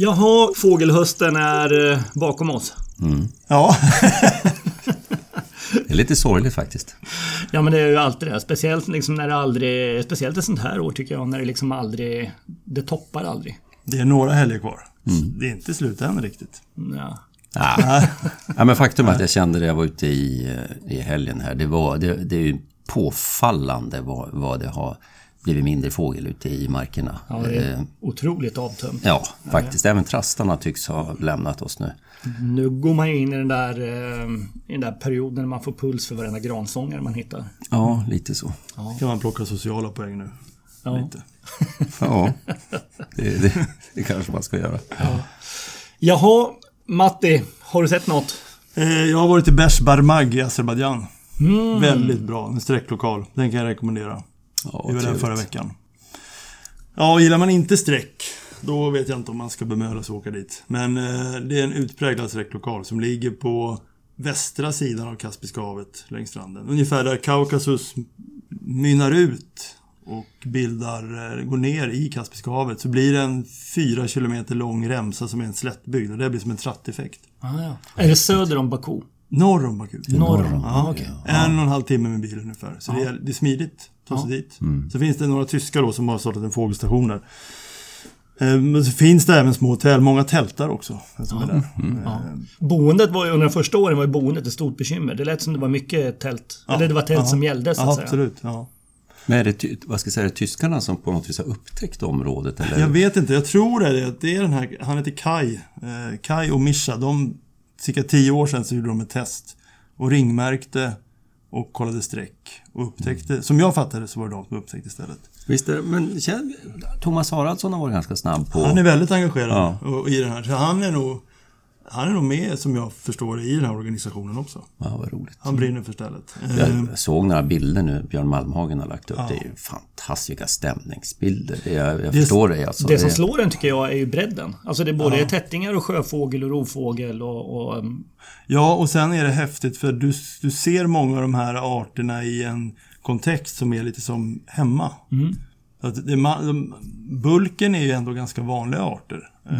Jaha, fågelhösten är eh, bakom oss. Ja, Det är lite sorgligt faktiskt. Ja men det är ju alltid det. Speciellt liksom när det aldrig... Speciellt ett sånt här år tycker jag. När det liksom aldrig... Det toppar aldrig. det är några helger kvar. Det är inte slut än riktigt. Ja. Ja. ja, men faktum är att jag kände det jag var ute i, eh, i helgen här. Det, var, det, det är ju påfallande vad, vad det har blivit mindre fågel ute i markerna. Ja, det är Eh, otroligt avtömt. Ja, faktiskt. Även trastarna tycks ha lämnat oss nu. Nu går man ju in i den där, eh, i den där perioden när man får puls för varenda gransångare man hittar. Ja, lite så. kan man plocka sociala poäng nu. Ja. Lite. Ja, det, det, det kanske man ska göra. Jaha, Matti. Har du sett något? Eh, Jag har varit i Beshbarmag i Azerbajdzjan. Väldigt bra, en sträcklokal. Den kan jag rekommendera. Ja, Vi var där förra veckan. Ja, gillar man inte sträck, då vet jag inte om man ska bemöda sig att åka dit. Men eh, det är en utpräglad sträcklokal som ligger på västra sidan av Kaspiska havet längs stranden. Ungefär där Kaukasus mynnar ut och bildar, eh, går ner i Kaspiska havet. Så blir det en fyra kilometer lång remsa som är en slättbygd och det blir som en tratteffekt. Ah, ja. Är det söder om Baku? Norr om Baku. Norr om? Ja, Ah, okej. En och en halv timme med bil ungefär. Så det, är, det är smidigt. Ta sig dit. Så finns det några tyskar då som har startat en fågelstation där. Eh, Men så finns det även små hotell. Många tältar också. Som är där. Ja. Boendet var ju under de första åren var ju boendet ett stort bekymmer. Det lät som det var mycket tält. Eller det var tält Ja. som gällde så att Ja, säga. absolut. Ja. Men är det, vad ska jag säga, är det tyskarna som på något vis har upptäckt området? Eller? Jag vet inte. Jag tror det. är- Det är den här, han heter Kai. Eh, Kai och Mischa. De, cirka tio år sedan så gjorde de ett test. Och ringmärkte och kollade streck. Och upptäckte, som jag fattade så var det de som upptäckte stället. Visst är det, men Thomas Haraldsson har varit ganska snabb på... Han är väldigt engagerad Ja. i den här. Så han är nog han är nog med, som jag förstår det, i den här organisationen också. Ja, vad roligt. Han brinner för stället. Eh, Jag såg några bilder nu Björn Malmhagen har lagt upp. Det är ju fantastiska stämningsbilder. Det- Jag, jag förstår det alltså. Det som slår en tycker jag är ju bredden. Alltså det är både tättingar och sjöfågel och rovfågel och... och um, Ja, och sen är det häftigt för du, du ser många av de här arterna i en kontext som är lite som hemma. Så att det, bulken är ju ändå ganska vanliga arter. Eh,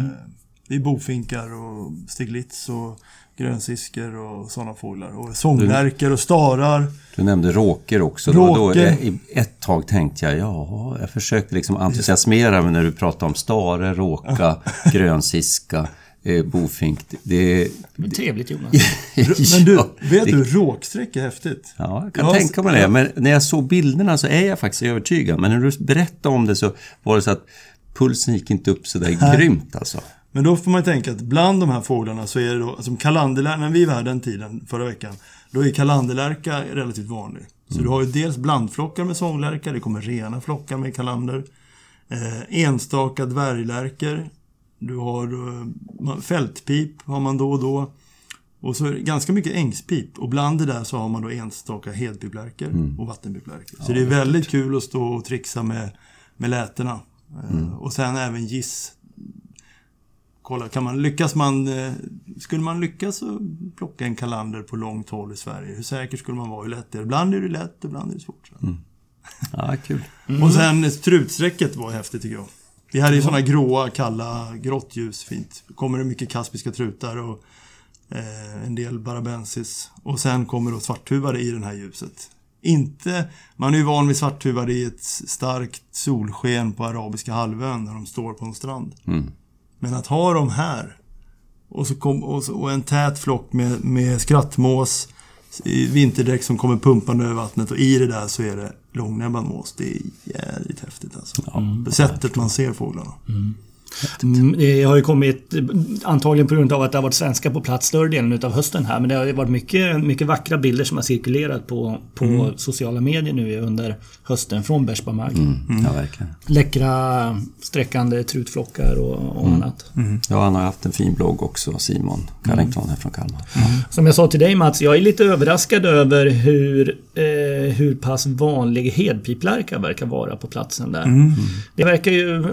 Det är bofinkar och stiglitz och grönsiskor och sådana fåglar. Och sånglärkor och starar. Du nämnde råker också. Då, då, Råker. eh, i ett tag tänkte jag, ja, jag försökte liksom entusiasmera mig när du pratade om stare, råka, grönsiska, eh, bofink. Det, det är trevligt Jonas. Men du, vet du, råksträck är häftigt. Ja, jag kan Ja, tänka mig det. Men när jag såg bilderna så är jag faktiskt övertygad. Men när du berättade om det så var det så att pulsen gick inte upp så där grymt alltså. Men då får man ju tänka att bland de här fåglarna så är det då, som kalanderlärka, när vi var här den tiden, förra veckan, då är kalanderlärka relativt vanlig. Så du har ju dels blandflockar med sånglärka, det kommer rena flockar med kalander. Eh, enstaka dvärglärkor. Du har eh, fältpip har man då och då. Och så är det ganska mycket ängspip. Och bland det där så har man då enstaka hedpiplärkor och vattenpiplärkor. Så det är väldigt kul att stå och trixa med, med lätena. Eh, Och sen även giss kolla, kan man, lyckas man, eh, skulle man lyckas plocka en kalander på långt håll i Sverige, hur säker skulle man vara? Hur lätt är det? Ibland är det lätt, ibland är det svårt. så. Ja, kul. Och sen strutsträcket var häftigt tycker jag. Vi hade ju sådana gråa, kalla, grått ljus, fint. kommer det mycket kaspiska trutar och eh, en del barabensis. Och sen kommer då svarthuvade i det här ljuset. Inte, man är ju van vid svarthuvade i ett starkt solsken på arabiska halvön när de står på en strand. Mm. Men att ha dem här och, så kom, och, så, och en tät flock med, med skrattmås i vinterdäck som kommer pumpande över vattnet och i det där så är det långnäbbad mås. Det är jävligt häftigt alltså. Sättet man ser fåglarna. Mm, Det har ju kommit, antagligen på grund av att det har varit svenskar på plats större delen utav hösten här, men det har ju varit mycket, mycket vackra bilder som har cirkulerat på, på sociala medier nu under hösten från Bersbamag. Mm. Ja, verkligen. Läckra sträckande trutflockar och, och annat. Ja, han har haft en fin blogg också, Simon Carrington här från Kalmar. Som jag sa till dig Mats, jag är lite överraskad över hur, eh, hur pass vanlig hedpiplärka verkar vara på platsen där. Det verkar ju,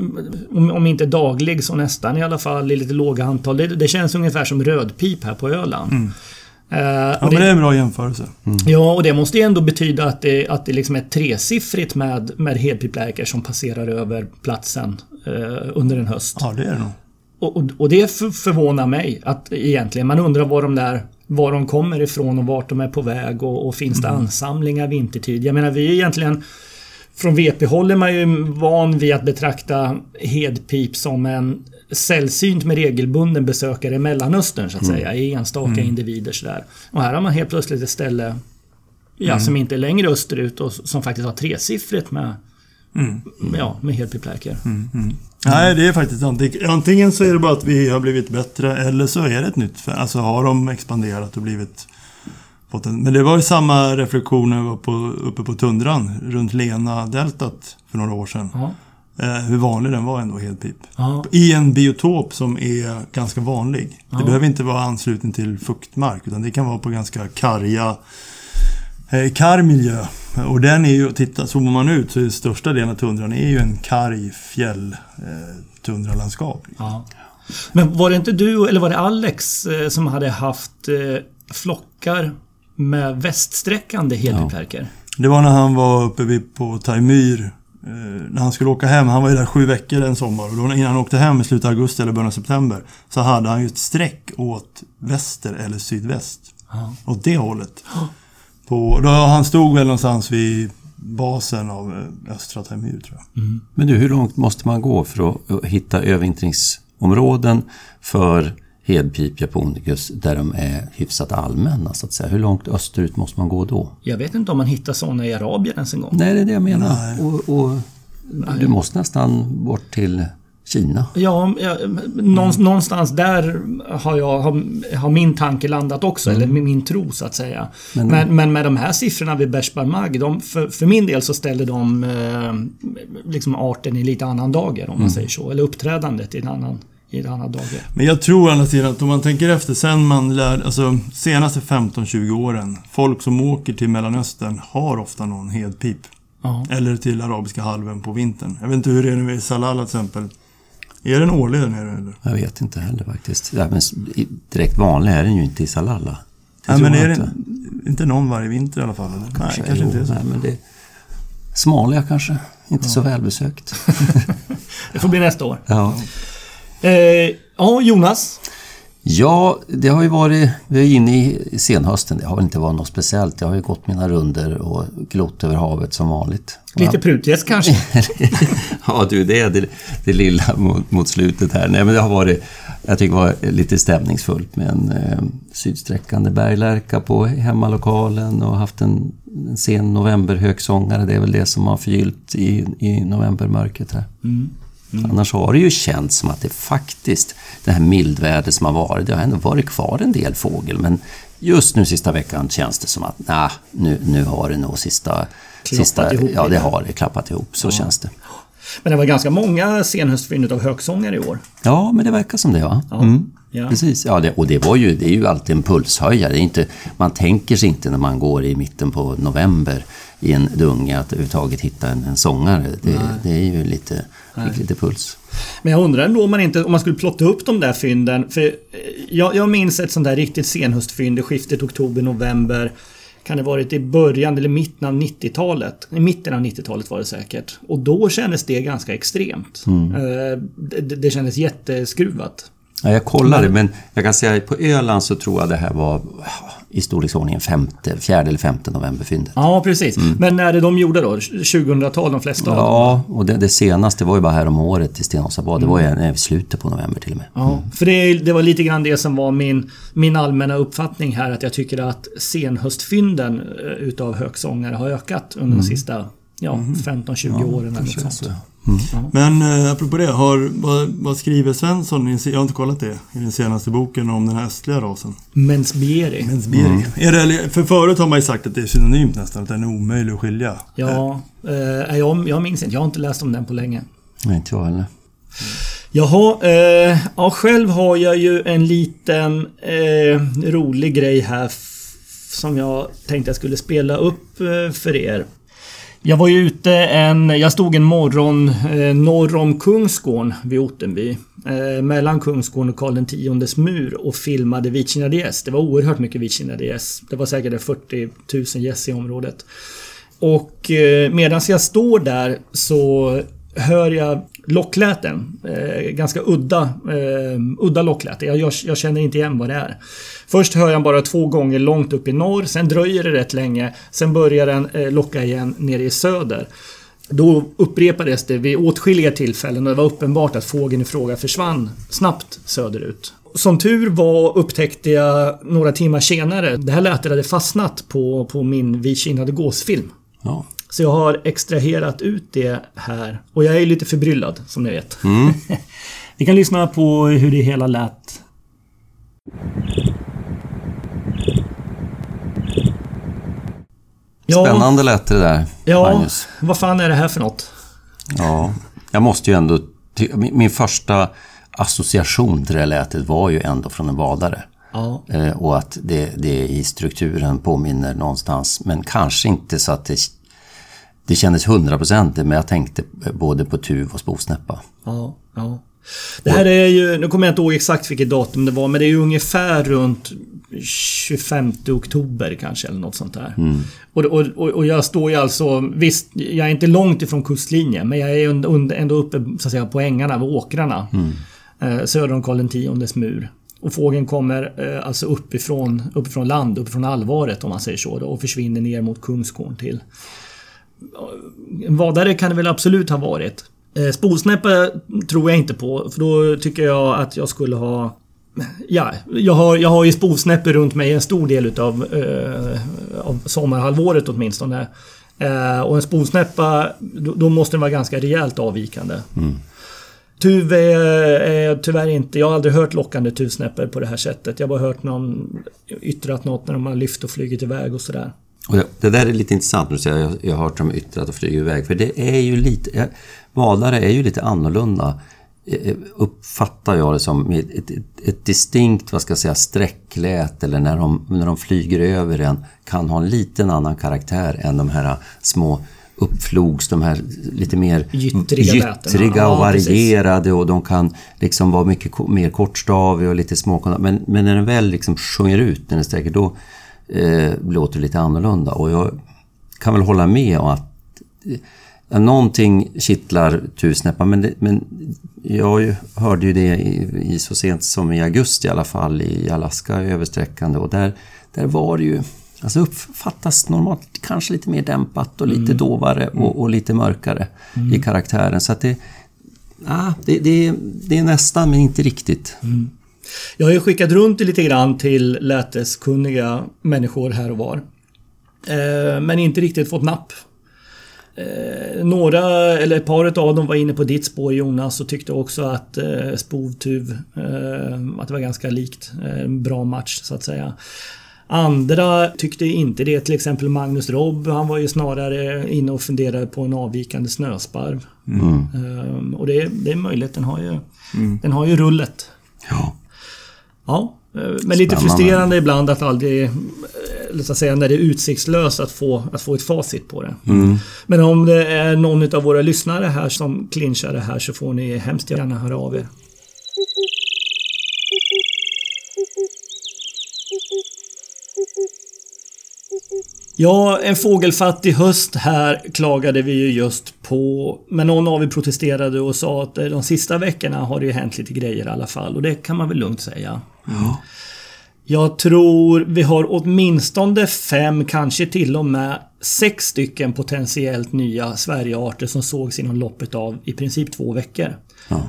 om, om inte daglig så nästan i alla fall i lite låga antal. Det, det känns ungefär som rödpip här på Öland. Eh, Ja, och men det det, är en bra jämförelse. ja, och det måste ju ändå betyda att det, att det liksom är tresiffrigt med, med hedpiplärkor som passerar över platsen eh, under en höst. Ja, det är det nog. och, och det förvånar mig att egentligen. Man undrar var de där var de kommer ifrån och vart de är på väg och, och finns det mm. ansamlingar vintertid. Jag menar vi är egentligen från VP-håll är man ju van vid att betrakta hedpip som en sällsynt med regelbunden besökare i Mellanöstern så att mm. säga. Enstaka mm. individer sådär. Och här har man helt plötsligt ett ställe ja, mm. som inte är längre österut och som faktiskt har tresiffrigt med, mm. ja, med hedpiplärkor. Mm. mm. Nej, det är faktiskt antingen, antingen så är det bara att vi har blivit bättre eller så är det ett nytt Alltså har de expanderat och blivit fått en, men det var ju samma reflektion när vi var på, uppe på tundran runt Lena-deltat för några år sedan. Eh, hur vanlig den var ändå, hedpip. Ja. I en biotop som är ganska vanlig. Ja. Det behöver inte vara ansluten till fuktmark utan det kan vara på ganska karga karg miljö. Och den är ju, titta, zoomar man ut så är största delen av tundran är ju en karg fjäll eh, tundralandskap. Ja. Men var det inte du eller var det Alex eh, som hade haft eh, flockar med väststräckande helbipärkor? Ja. Det var när han var uppe på Taimyr. Eh, när han skulle åka hem. Han var ju där sju veckor en sommar. Och då innan han åkte hem i slutet av augusti eller början av september. Så hade han ju ett streck åt väster eller sydväst. Ja. Åt det hållet. På, då han stod väl någonstans vid basen av eh, östra Taimyr tror jag. Mm. Men du, hur långt måste man gå för att hitta övervintringsområden för hedpip japonicus där de är hyfsat allmänna så att säga. Hur långt österut måste man gå då? Jag vet inte om man hittar sådana i Arabien ens en gång. Nej, det är det jag menar. Och, och du måste nästan bort till Kina? Ja, ja någonstans där har, jag, har, min tanke landat också, mm. eller min tro så att säga. Men, men, men med de här siffrorna vid Beshbarmag, de, för, för min del så ställer de eh, liksom arten i lite annan dager om mm. man säger så. Eller uppträdandet i en annan i ett annat dager. Men jag tror å andra sidan att om man tänker efter sen man lär, alltså senaste 15-20 åren, folk som åker till Mellanöstern har ofta någon hedpip. Eller till Arabiska halvön på vintern. Jag vet inte hur det är nu i Salalah till exempel. Är den årlig där nere eller? Jag vet inte heller faktiskt. Ja, men direkt vanlig är den ju inte i Salalah. Nej, men är det inte. inte någon varje vinter i alla fall? Eller? Kanske, nej, kanske jo, inte är så. Nej, men det... Smalia kanske. Inte ja. så välbesökt. det får bli nästa år. Ja. Eh, ja, Jonas? Ja, det har ju varit... Vi är inne i senhösten. Det har väl inte varit något speciellt. Jag har ju gått mina runder och glott över havet som vanligt. Lite prutgäst kanske? ja, du, det är det, det lilla mot, mot, slutet här. Nej, men det har varit... Jag tycker det var lite stämningsfullt med en eh, sydsträckande berglärka på hemmalokalen och haft en, en sen novemberhögsångare. Det är väl det som har förgyllt i, i novembermörkret här. Mm. Mm. Annars har det ju känts som att det faktiskt, det här mildvädret som har varit, det har ändå varit kvar en del fågel. Men just nu sista veckan känns det som att nah, nu, nu har det nog sista... sista ihop, ja, det har det klappat ihop. Så ja. känns det. Men det var ganska många senhöstfynd av högsångare i år. Ja, men det verkar som det va? Ja. Mm. Ja. Precis, ja, det, och det, var ju, det är ju alltid en pulshöjare. Det är inte, man tänker sig inte när man går i mitten på november i en dunge att överhuvudtaget hitta en, en sångare. Det, det, är ju lite, lite puls. Men jag undrar ändå om man inte om man skulle plotta upp de där fynden. För jag, jag minns ett sånt där riktigt senhöstfynd i skiftet oktober-november. Kan det varit i början eller mitten av 90-talet? I mitten av 90-talet var det säkert. Och då kändes det ganska extremt. Mm. Eh, det, det kändes jätteskruvat. Ja, jag kollade, men jag kan säga att på Öland så tror jag det här var i storleksordningen femte, fjärde eller femte novemberfyndet. Ja, precis. Mm. Men när är det de gjorde då? 2000-tal de flesta av Ja, och det, det, senaste var ju bara här om året i Stenåsabad. Det var ju mm. i slutet på november till och med. Ja, mm. för det, det, var lite grann det som var min, min allmänna uppfattning här. Att jag tycker att senhöstfynden eh, utav högsångare har ökat under mm. de sista ja, 15-20 mm. åren. Eller något sånt. Mm. Men eh, apropå det, har, vad, vad, skriver Svensson, i, jag har inte kollat det, i den senaste boken om den här östliga rasen? Mensbieri. Mensbieri. Mm. Är det, för förut har man ju sagt att det är synonymt nästan, att den är omöjlig att skilja. Ja, eh, jag, jag minns inte, jag har inte läst om den på länge. Nej, inte jag heller. Jaha, eh, ja, själv har jag ju en liten eh, rolig grej här som jag tänkte jag skulle spela upp eh, för er. Jag var ju ute en... Jag stod en morgon eh, norr om Kungsgården vid Ottenby. Eh, mellan Kungsgården och Karl X mur och filmade vitkinadgäss. Det var oerhört mycket vitkinadgäss. Det var säkert 40 000 gäss i området. Och eh, medan jag står där så hör jag lockläten. Eh, ganska udda, eh, udda lockläten. Jag, jag, jag, känner inte igen vad det är. Först hör jag bara två gånger långt upp i norr, sen dröjer det rätt länge. Sen börjar den eh, locka igen nere i söder. Då upprepades det vid åtskilliga tillfällen och det var uppenbart att fågeln i fråga försvann snabbt söderut. Som tur var upptäckte jag några timmar senare, det här lätet hade fastnat på, på min Vi kinade gåsfilm. Ja. Så jag har extraherat ut det här. Och jag är lite förbryllad, som ni vet. Mm. Vi kan lyssna på hur det hela lät. Spännande lät det där, Ja, Magnus. vad fan är det här för något? Ja, jag måste ju ändå... Min första association till det här lätet var ju ändå från en vadare. Ja. Eh, och att det, det i strukturen påminner någonstans, men kanske inte så att det det kändes hundraprocentigt, men jag tänkte både på tuv och spovsnäppa. Ja, ja. Det här är ju, nu kommer jag inte ihåg exakt vilket datum det var, men det är ju ungefär runt 25 oktober kanske eller något sånt där. Mm. Och, och, och, jag står ju alltså, visst, jag är inte långt ifrån kustlinjen, men jag är ändå uppe så att säga, på ängarna, vid åkrarna. Mm. Eh, söder om Karl X mur. Och fågeln kommer eh, alltså uppifrån, uppifrån land, uppifrån allvaret om man säger så, då, och försvinner ner mot Kungsgården till vadare kan det väl absolut ha varit. Eh, spolsnäppa tror jag inte på, för då tycker jag att jag skulle ha... Ja, jag har, jag har ju spolsnäppe runt mig en stor del utav eh, av sommarhalvåret åtminstone. Eh, och en spolsnäppa, då, då, måste den vara ganska rejält avvikande. Mm. Tuv är, är, tyvärr inte... Jag har aldrig hört lockande tuvsnäppor på det här sättet. Jag har bara hört någon yttrat något när de har lyft och flugit iväg och sådär. Och det där är lite intressant du säger jag, jag har hört dem yttrat och flyger iväg. För det är ju lite... Valare är ju lite annorlunda eh, uppfattar jag det som ett, ett, ett, distinkt, vad ska jag säga, sträcklät eller när de, när de flyger över en kan ha en liten annan karaktär än de här små uppflogs, de här lite mer gyttriga, gyttriga och varierade och de kan liksom vara mycket mer kortstaviga och lite små. Men, men när den väl liksom sjunger ut när den sträcker, då, eh, låter lite annorlunda. Och jag kan väl hålla med om att eh, någonting kittlar tusnäppar men, det, men jag hörde ju det i, i, så sent som i augusti i alla fall i Alaska översträckande och där, där var det ju Alltså uppfattas normalt kanske lite mer dämpat och lite mm. dovare och, mm. och, lite mörkare mm. i karaktären. Så att det, ah, det, det, det, är nästan men inte riktigt. Mm. Jag har ju skickat runt det lite grann till läteskunniga människor här och var. Eh, men inte riktigt fått napp. Eh, några, eller ett par av dem var inne på ditt spår Jonas och tyckte också att eh, Spovtuv, att det var ganska likt. En bra match så att säga. Andra tyckte inte det. Till exempel Magnus Robb. Han var ju snarare inne och funderade på en avvikande snösparv. Mm. och det, det, är möjligt. Den har ju, mm. den har ju rullet. Ja. Ja, eh, men lite frustrerande ibland att aldrig... Eh, så att säga när det är utsiktslöst att få, att få ett facit på det. Mm. Men om det är någon av våra lyssnare här som clinchar det här så får ni hemskt gärna höra av er. Ja, en fågelfattig höst här klagade vi ju just på. Men någon av er protesterade och sa att de sista veckorna har det ju hänt lite grejer i alla fall. Och det kan man väl lugnt säga. Ja. Jag tror vi har åtminstone fem, kanske till och med sex stycken potentiellt nya Sverigearter som sågs inom loppet av i princip två veckor. Ja.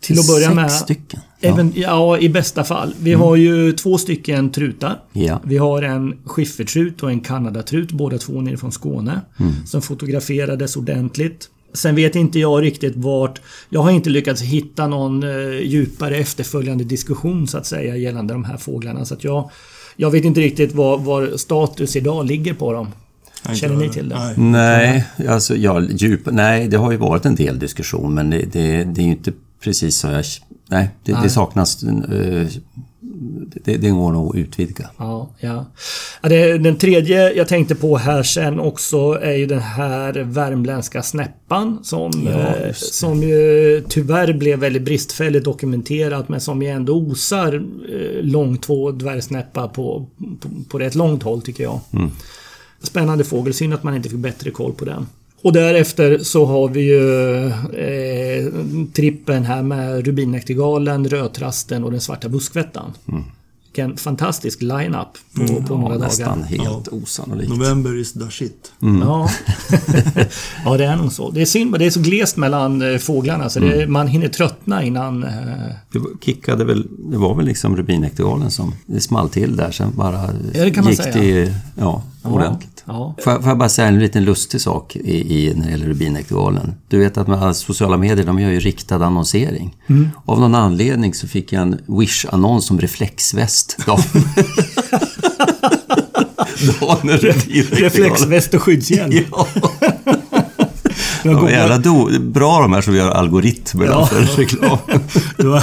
Till att börja Sex med. stycken? Ja. ja. i bästa fall. Vi mm. har ju två stycken trutar. Ja. Vi har en skiffertrut och en kanadatrut, båda två nere från Skåne. Mm. Som fotograferades ordentligt. Sen vet inte jag riktigt vart... Jag har inte lyckats hitta någon eh, djupare efterföljande diskussion så att säga gällande de här fåglarna. Så att jag, jag vet inte riktigt var, var status idag ligger på dem. Känner ni till det? Nej, alltså ja, djup, nej, det har ju varit en del diskussion men det, det, det är ju inte precis så jag... Nej, det, nej. det saknas... Uh, det, det går nog att utvidga. Ja, ja. Den tredje jag tänkte på här sen också är ju den här värmländska snäppan som, ja, eh, som ju tyvärr blev väldigt bristfälligt dokumenterat men som ju ändå osar eh, långtvå dvärgsnäppa på, på, på rätt långt håll tycker jag. Mm. Spännande fågel, synd att man inte fick bättre koll på den. Och därefter så har vi ju eh, trippen här med Rubinäktergalen, Rödtrasten och den svarta buskvättan. Mm. Vilken fantastisk line-up på, mm, på några ja, dagar. Nästan helt ja. osannolikt. November is the shit. Mm. Ja. ja, det är nog så. Det är synd, det är så glest mellan eh, fåglarna så det, mm. man hinner tröttna innan... Eh... Det kickade väl, det var väl liksom Rubinäktergalen som det small till där sen bara ja, det kan gick man säga. det ja, ordentligt. Ja. Får, jag, får jag bara säga en liten lustig sak i, i, när det gäller Rubinektivalen? Du vet att med sociala medier, de gör ju riktad annonsering. Mm. Av någon anledning så fick jag en Wish-annons om reflexväst. Reflexväst och skyddshjälm. ja. De jävla do, bra de här som gör algoritmer ja. för reklam. du, har,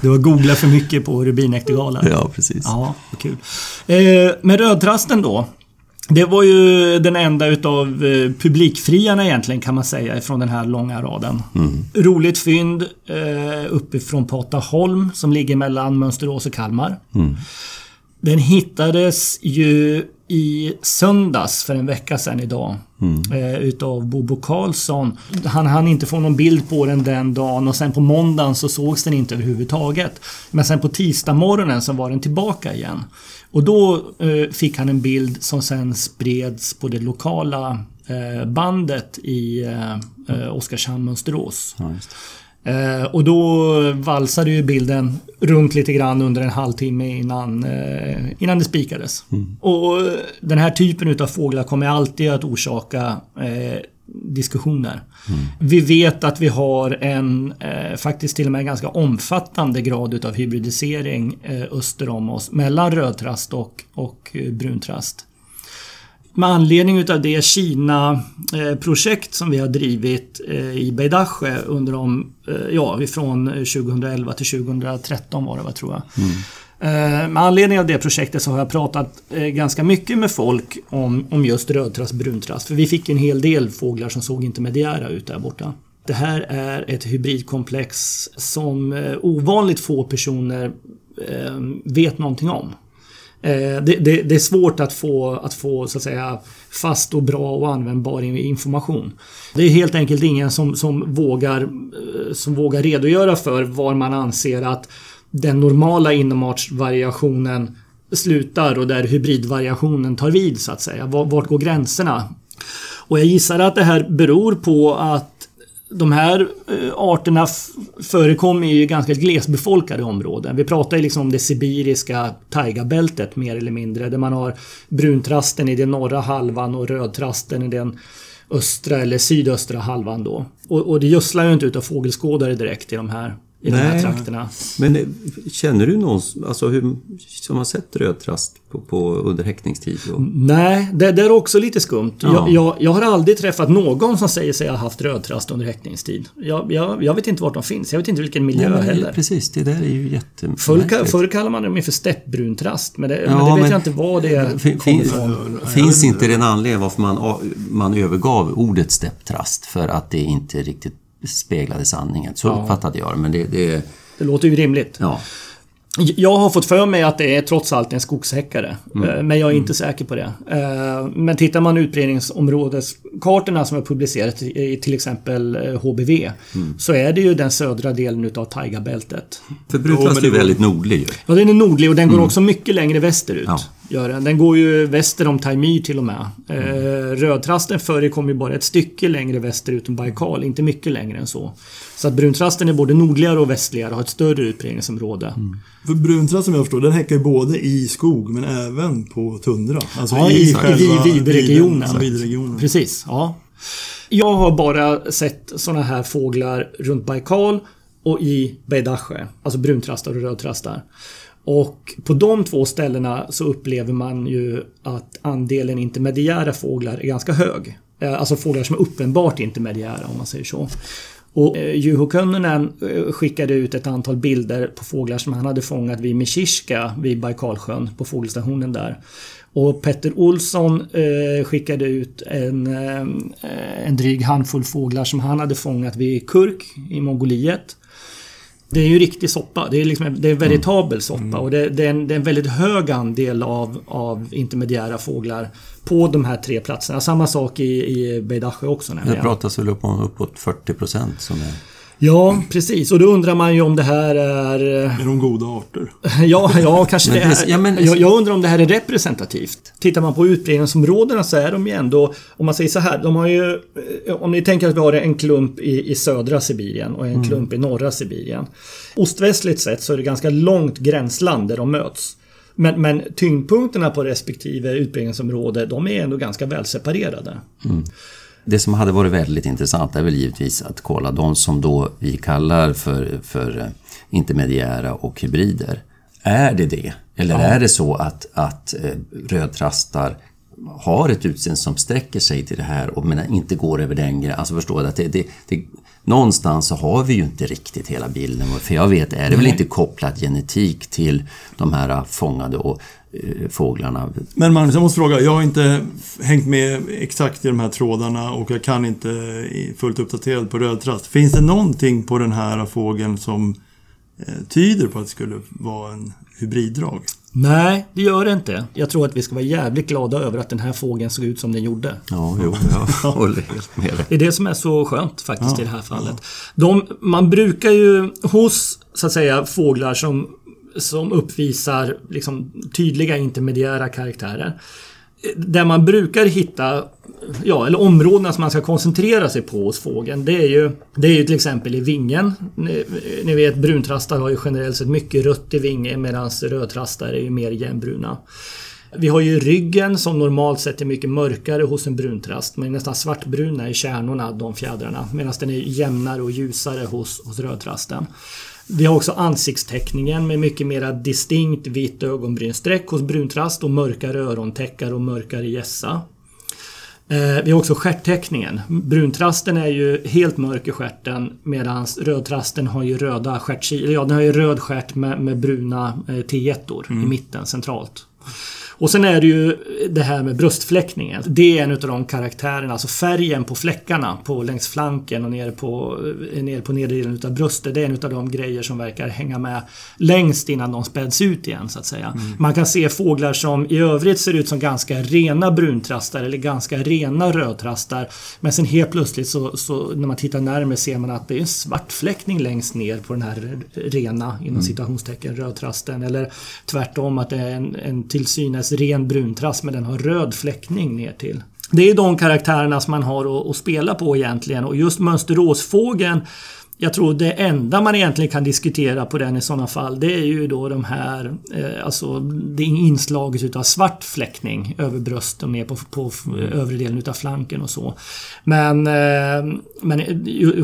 du har googlat för mycket på Rubinektergalan. Ja, precis. Ja, kul. Eh, med rödtrasten då. Det var ju den enda utav eh, publikfriarna egentligen kan man säga från den här långa raden. Mm. Roligt fynd eh, uppifrån Pataholm som ligger mellan Mönsterås och Kalmar. Mm. Den hittades ju i söndags för en vecka sedan idag. Mm. Eh, utav Bobo Karlsson. Han hann inte få någon bild på den den dagen och sen på måndagen så sågs den inte överhuvudtaget. Men sen på tisdag morgonen så var den tillbaka igen. Och då eh, fick han en bild som sen spreds på det lokala eh, bandet i eh, Oskarshamn Mönsterås. Ja, och då valsade ju bilden runt lite grann under en halvtimme innan, innan det spikades. Mm. Och den här typen av fåglar kommer alltid att orsaka eh, diskussioner. Mm. Vi vet att vi har en eh, faktiskt till och med ganska omfattande grad utav hybridisering eh, öster om oss mellan rödtrast och, och eh, bruntrast. Med anledning utav det Kina-projekt som vi har drivit eh, i Beidache under de, eh, ja, från 2011 till 2013 var det va, tror jag. Mm. Eh, med anledning av det projektet så har jag pratat eh, ganska mycket med folk om, om just rödtrast bruntrast. För vi fick en hel del fåglar som såg intermediära ut där borta. Det här är ett hybridkomplex som eh, ovanligt få personer vet någonting om. Det, det, det, är svårt att få, att få så att säga, fast och bra och användbar information. Det är helt enkelt ingen som, som, vågar, som vågar redogöra för var man anser att den normala inomartsvariationen slutar och där hybridvariationen tar vid så att säga. Vart går gränserna? Och jag gissar att det här beror på att de här eh, arterna förekommer i ganska glesbefolkade områden. Vi pratar ju liksom om det sibiriska taigabältet mer eller mindre. Där man har bruntrasten i den norra halvan och rödtrasten i den östra eller sydöstra halvan då. Och, och det gödslar ju inte utav fågelskådare direkt i de här i Nej. de här trakterna. Men eh, känner du någon alltså, hur, som har sett rödtrast på, på, under häckningstid? Och... Nej, det, det, är också lite skumt. Ja. Jag, jag, jag, har aldrig träffat någon som säger sig ha haft rödtrast under häckningstid. Jag, jag, vet inte vart de finns. Jag vet inte vilken miljö Nej, heller. Precis, det där är ju jättemärkligt. Förr, förr kallade man dem för steppbruntrast. Men det, ja, men det vet men, jag inte vad det är. Fin, finns inte det en anledning varför man, man övergav ordet stepptrast? För att det inte riktigt speglade sanningen. Så ja. uppfattade jag det. Men det, det, det låter ju rimligt. Ja. Jag har fått för mig att det är trots allt en skogshäckare. Mm. Eh, men jag är inte mm. säker på det. Eh, men tittar man utbredningsområdeskartorna som är publicerat i till exempel HBV. Eh, mm. Så är det ju den södra delen utav taigabältet. För brukast är väldigt nordlig ju. Ja, den är nordlig och den går mm. också mycket längre västerut. Ja. Gör den. den går ju väster om Taimyr till och med. Mm. Rödtrasten förekommer ju bara ett stycke längre västerut än Baikal. Inte mycket längre än så. Så att bruntrasten är både nordligare och västligare och har ett större utbredningsområde. Mm. För bruntrast som jag förstår, den häckar ju både i skog men även på tundra. Alltså ja, i, i, själva i vidregionen. vidregionen. Precis, ja. Jag har bara sett sådana här fåglar runt Baikal och i Beidache. Alltså bruntrastar och rödtrastar. Och på de två ställena så upplever man ju att andelen intermediära fåglar är ganska hög. Eh, alltså fåglar som är uppenbart intermediära om man säger så. Och eh, Juho Könnunen eh, skickade ut ett antal bilder på fåglar som han hade fångat vid Mishishka vid Baikalsjön på fågelstationen där. Och Petter Olsson eh, skickade ut en, eh, en dryg handfull fåglar som han hade fångat vid Kurk i Mongoliet. Det är ju riktig soppa. Det är, liksom, det är en veritabel soppa mm. och det, det, är en, det, är en, väldigt hög andel av, av intermediära fåglar på de här tre platserna. Samma sak i, i Beidache också. Det pratas väl upp om uppåt 40 procent som är Ja, precis. Och då undrar man ju om det här är... Eh, är de goda arter? ja, ja, kanske det är. Ja, men... jag, jag, undrar om det här är representativt. Tittar man på utbredningsområdena så är de ju ändå, om man säger så här, de har ju... Eh, om ni tänker att vi har en klump i, i södra Sibirien och en mm. klump i norra Sibirien. Ostvästligt sett så är det ganska långt gränsland där de möts. Men, men tyngdpunkterna på respektive utbredningsområde, de är ändå ganska väl separerade. Mm. Det som hade varit väldigt intressant är väl givetvis att kolla de som då vi kallar för, för eh, intermediära och hybrider. Är det det? Eller ja. är det så att, att eh, rödtrastar har ett utseende som sträcker sig till det här och men inte går över den gränsen. Alltså förstår att det, det, det, någonstans så har vi ju inte riktigt hela bilden. För jag vet, är det väl inte kopplat genetik till de här fångade och Eh, fåglarna. Men Magnus, jag måste fråga. Jag har inte hängt med exakt i de här trådarna och jag kan inte fullt uppdaterad på rödtrast. Finns det någonting på den här fågeln som eh, tyder på att det skulle vara en hybriddrag? Nej, det gör det inte. Jag tror att vi ska vara jävligt glada över att den här fågeln såg ut som den gjorde. Ja, jo, jag håller helt med dig. Det är det som är så skönt faktiskt ja, i det här fallet. De, man brukar ju hos, så att säga, fåglar som som uppvisar liksom tydliga intermediära karaktärer. Där man brukar hitta, ja, eller områdena som man ska koncentrera sig på hos fågeln, det är ju, det är ju till exempel i vingen. Ni, ni vet bruntrastar har ju generellt sett mycket rött i vingen medan rödtrastar är ju mer jämnbruna. Vi har ju ryggen som normalt sett är mycket mörkare hos en bruntrast men nästan svartbruna i kärnorna, de fjädrarna. Medan den är jämnare och ljusare hos, hos rödtrasten. Vi har också ansiktsteckningen med mycket mera distinkt vitt ögonbrynsträck hos bruntrast och mörkare örontäckar och mörkare gässa. Eh, vi har också stjärtteckningen. Bruntrasten är ju helt mörk i stjärten medan rödtrasten har ju röda stjärtkilor. Ja, den har ju röd stjärt med, med bruna eh, T1 mm. i mitten centralt. Och sen är det ju det här med bröstfläckningen. Det är en av de karaktärerna, alltså färgen på fläckarna på längs flanken och nere på, nere på nedre delen utav bröstet. Det är en av de grejer som verkar hänga med längst innan de späds ut igen så att säga. Mm. Man kan se fåglar som i övrigt ser ut som ganska rena bruntrastar eller ganska rena rödtrastar. Men sen helt plötsligt så, så när man tittar närmare ser man att det är en svart fläckning längst ner på den här rena inom mm. citationstecken rödtrasten. Eller tvärtom att det är en, en till synes ren bruntrast men den har röd fläckning ner till. Det är de karaktärerna som man har att, att spela på egentligen och just mönsteråsfågeln jag tror det enda man egentligen kan diskutera på den i sådana fall det är ju då de här eh, Alltså det inslaget utav svart fläckning över bröst och ner på, på övre delen utav flanken och så. Men, eh, men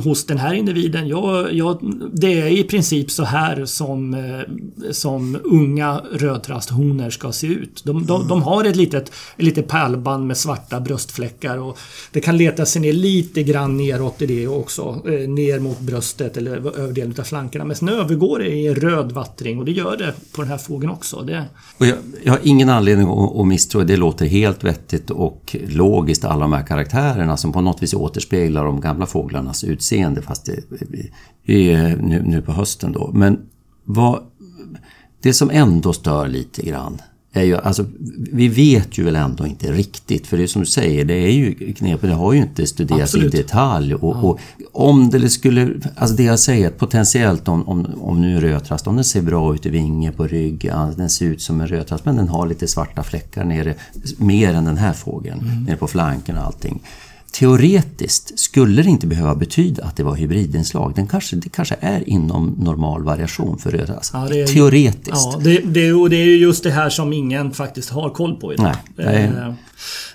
hos den här individen, ja, ja, det är i princip så här som, eh, som unga rödtrasthonor ska se ut. De, de, mm. de har ett litet, ett litet pärlband med svarta bröstfläckar och det kan leta sig ner lite grann neråt i det också. Eh, ner mot bröst bröstet eller överdelen av flankerna. Men sen övergår det i röd vattring och det gör det på den här fågeln också. Det... Och jag, jag, har ingen anledning att, att misstro, det låter helt vettigt och logiskt alla de här karaktärerna som på något vis återspeglar de gamla fåglarnas utseende fast det, det är nu, nu på hösten då. Men vad, det som ändå stör lite grann är ju, alltså, vi vet ju väl ändå inte riktigt, för det är som du säger, det är ju knepigt, det har ju inte studerats Absolut. i detalj. Och, ja. och, om det skulle, alltså det jag säger, potentiellt om, om, om nu rödtrast, om den ser bra ut i vinge på ryggen, den ser ut som en rödtrast, men den har lite svarta fläckar nere, mer än den här fågeln, mm. nere på flanken och allting. Teoretiskt skulle det inte behöva betyda att det var hybridinslag. Den kanske, det kanske är inom normal variation för rödras. Ja, är, Teoretiskt. Ja, det, det, och det är ju just det här som ingen faktiskt har koll på idag. Nej, nej.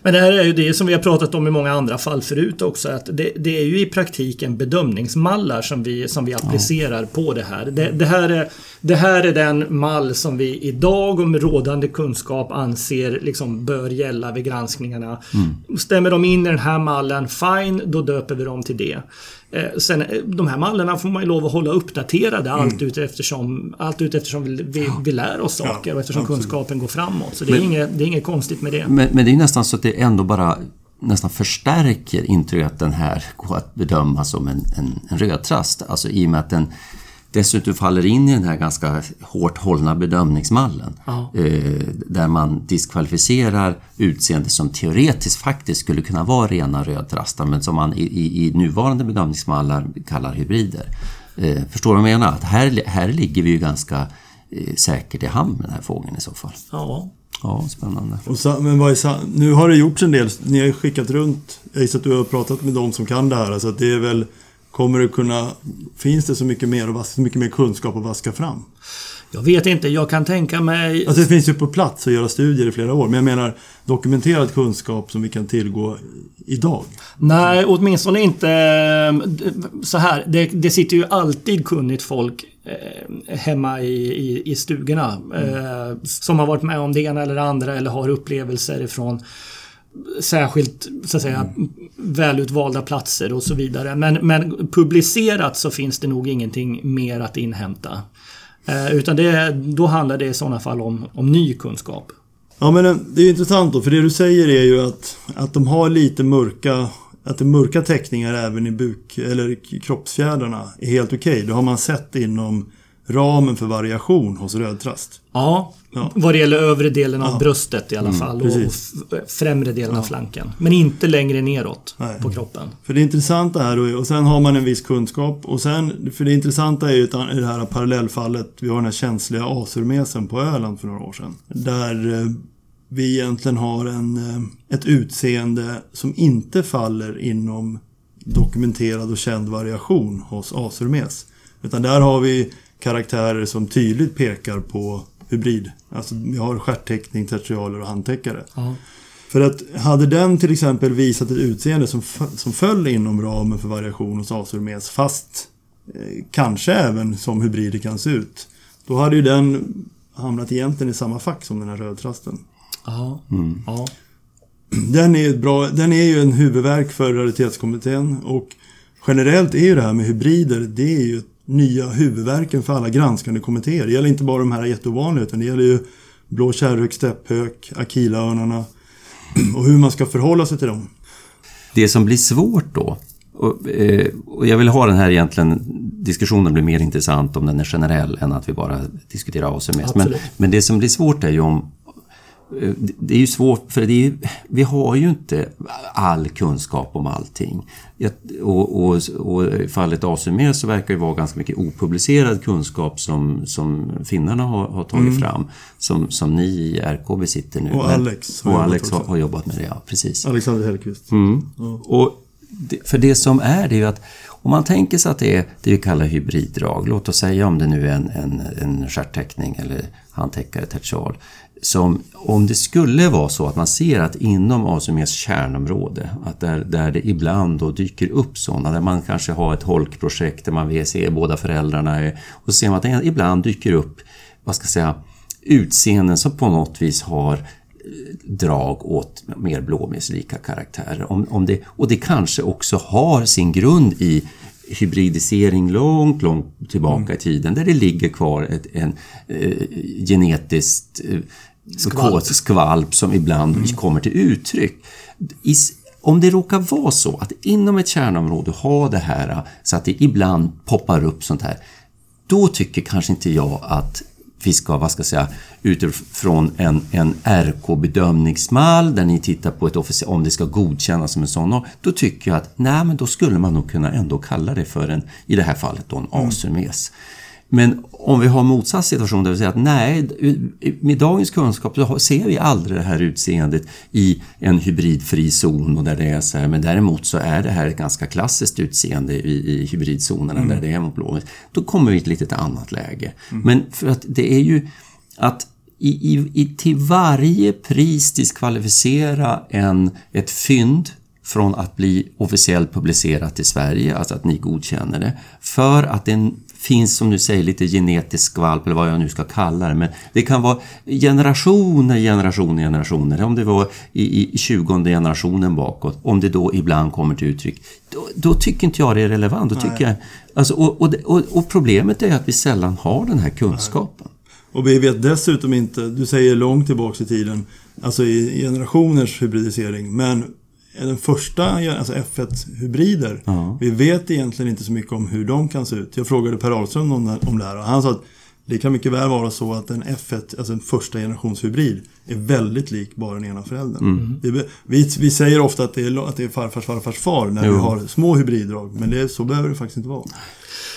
Men det här är ju det som vi har pratat om i många andra fall förut också. Att det, det är ju i praktiken bedömningsmallar som vi, som vi applicerar ja. på det här. Det, det, här är, det här är den mall som vi idag och med rådande kunskap anser liksom bör gälla vid granskningarna. Mm. Stämmer de in i den här mallen, fine, då döper vi dem till det. Eh, sen, eh, de här mallarna får man ju lov att hålla uppdaterade mm. allt, ut eftersom, allt ut eftersom vi, vi, vi lär oss saker ja, och eftersom absolut. kunskapen går framåt. Så det, men, är inget, det är inget konstigt med det. Men, men, det är nästan så att det ändå bara nästan förstärker intrycket att den här går att bedöma som en, en, en rödtrast. Alltså i och med att den dessutom faller in i den här ganska hårt hållna bedömningsmallen. Eh, där man diskvalificerar utseende som teoretiskt faktiskt skulle kunna vara rena rödtrastar men som man i, i, i nuvarande bedömningsmallar kallar hybrider. Eh, förstår du vad jag menar? Att här, här ligger vi ju ganska eh, säkert i hamn med den här fågeln i så fall. Ja. Ja, spännande. Och sa, men vad är nu har det gjorts en del. Ni har skickat runt. Jag gissar att du har pratat med de som kan det här. Så att det är väl... Kommer det kunna... Finns det så mycket mer, och så mycket mer kunskap att vaska fram? Jag vet inte, jag kan tänka mig... Alltså det finns ju på plats att göra studier i flera år. Men jag menar dokumenterad kunskap som vi kan tillgå idag. Nej, åtminstone inte eh, så här. Det, det sitter ju alltid kunnigt folk eh, hemma i, i, i stugorna. Eh, som har varit med om det ena eller det andra eller har upplevelser ifrån särskilt så att säga välutvalda platser och så vidare. Men, men publicerat så finns det nog ingenting mer att inhämta. Eh, utan det, då handlar det i sådana fall om, om ny kunskap. Ja men eh, det är ju intressant då, för det du säger är ju att, att de har lite mörka att det är mörka teckningar även i buk eller kroppsfjädrarna är helt okej. Okay. Det har man sett inom ramen för variation hos rödtrast. Ja, ja. vad det gäller övre delen av ja. bröstet i alla mm, fall och främre delen ja. av flanken. Men inte längre neråt Nej. på kroppen. För det intressanta här, och sen har man en viss kunskap och sen, för det intressanta är ju i det här parallellfallet, vi har den här känsliga asurmesen på Öland för några år sedan. Där eh, vi egentligen har en, eh, ett utseende som inte faller inom dokumenterad och känd variation hos asurmes. Utan där har vi karaktärer som tydligt pekar på hybrid. Alltså vi har stjärttäckning, tertialer och handtäckare. Ja. För att hade den till exempel visat ett utseende som, som föll inom ramen för variation hos asurmes fast eh, kanske även som hybrider kan se ut. Då hade ju den hamnat egentligen i samma fack som den här rödtrasten. Ja. Mm. ja. Den, är bra, den är ju en huvudverk för raritetskommittén och generellt är ju det här med hybrider, det är ju nya huvudverken för alla granskande kommittéer. Det gäller inte bara de här jätteovanliga utan det gäller ju blå kärrhök, stepphök, akilaörnarna och hur man ska förhålla sig till dem. Det som blir svårt då och, eh, och, jag vill ha den här egentligen diskussionen blir mer intressant om den är generell än att vi bara diskuterar ACMS. Men, men det som blir svårt är ju om det är ju svårt för det är, vi har ju inte all kunskap om allting. Och, och, och i fallet ACME så verkar det vara ganska mycket opublicerad kunskap som, som finnarna har, har tagit mm. fram. Som, som ni i RK besitter nu. Och Alex. Har och Alex har, har, jobbat med det, ja precis. Alexander Hellqvist. Mm. Ja. Och för det som är det är ju att om man tänker sig att det är det vi kallar hybriddrag, låt oss säga om det nu är en, en, en stjärttäckning eller handtäckare, tertial som om det skulle vara så att man ser att inom ACMs kärnområde, att där, där det ibland då dyker upp sådana, där man kanske har ett holkprojekt där man vill se båda föräldrarna och så ser man att det ibland dyker upp, vad ska jag säga, utseenden som på något vis har drag åt mer blåmeslika karaktärer. Om, om det, och det kanske också har sin grund i hybridisering långt, långt tillbaka mm. i tiden där det ligger kvar ett, en eh, genetiskt eh, skvalp. skvalp som ibland mm. kommer till uttryck. I, om det råkar vara så att inom ett kärnområde har det här så att det ibland poppar upp sånt här, då tycker kanske inte jag att vi ska, vad ska jag säga, utifrån en, en RK-bedömningsmall där ni tittar på ett officer, om det ska godkännas som en sån, då tycker jag att nej, men då skulle man nog kunna ändå kalla det för en, i det här fallet då en mm. Men om vi har motsatt situation, det vill säga att nej, med dagens kunskap så ser vi aldrig det här utseendet i en hybridfri zon och där det är så här, men däremot så är det här ett ganska klassiskt utseende i, i hybridzonerna mm. där det är mot blå. Då kommer vi i ett lite annat läge. Mm. Men för att det är ju att i, i, i, till varje pris diskvalificera en, ett fynd från att bli officiellt publicerat i Sverige, alltså att ni godkänner det, för att en finns som du säger lite genetisk skvalp eller vad jag nu ska kalla det. Men det kan vara generationer, generationer, generationer. Om det var i, i 20 generationen bakåt, om det då ibland kommer till uttryck. Då, då tycker inte jag det är relevant. Då tycker jag, alltså, och, och, och, och, problemet är att vi sällan har den här kunskapen. Nej. Och vi vet dessutom inte, du säger långt tillbaks i tiden, alltså i generationers hybridisering, men den första, alltså F1-hybrider. Ja. Vi vet egentligen inte så mycket om hur de kan se ut. Jag frågade Per Ahlström om, om det här och han sa att det kan mycket väl vara så att en F1, alltså en första generations hybrid, är väldigt lik bara den ena föräldern. Mm. Vi, vi, vi säger ofta att det är, att det är farfars farfars far när Jo. vi har små hybriddrag, men det, så behöver det faktiskt inte vara.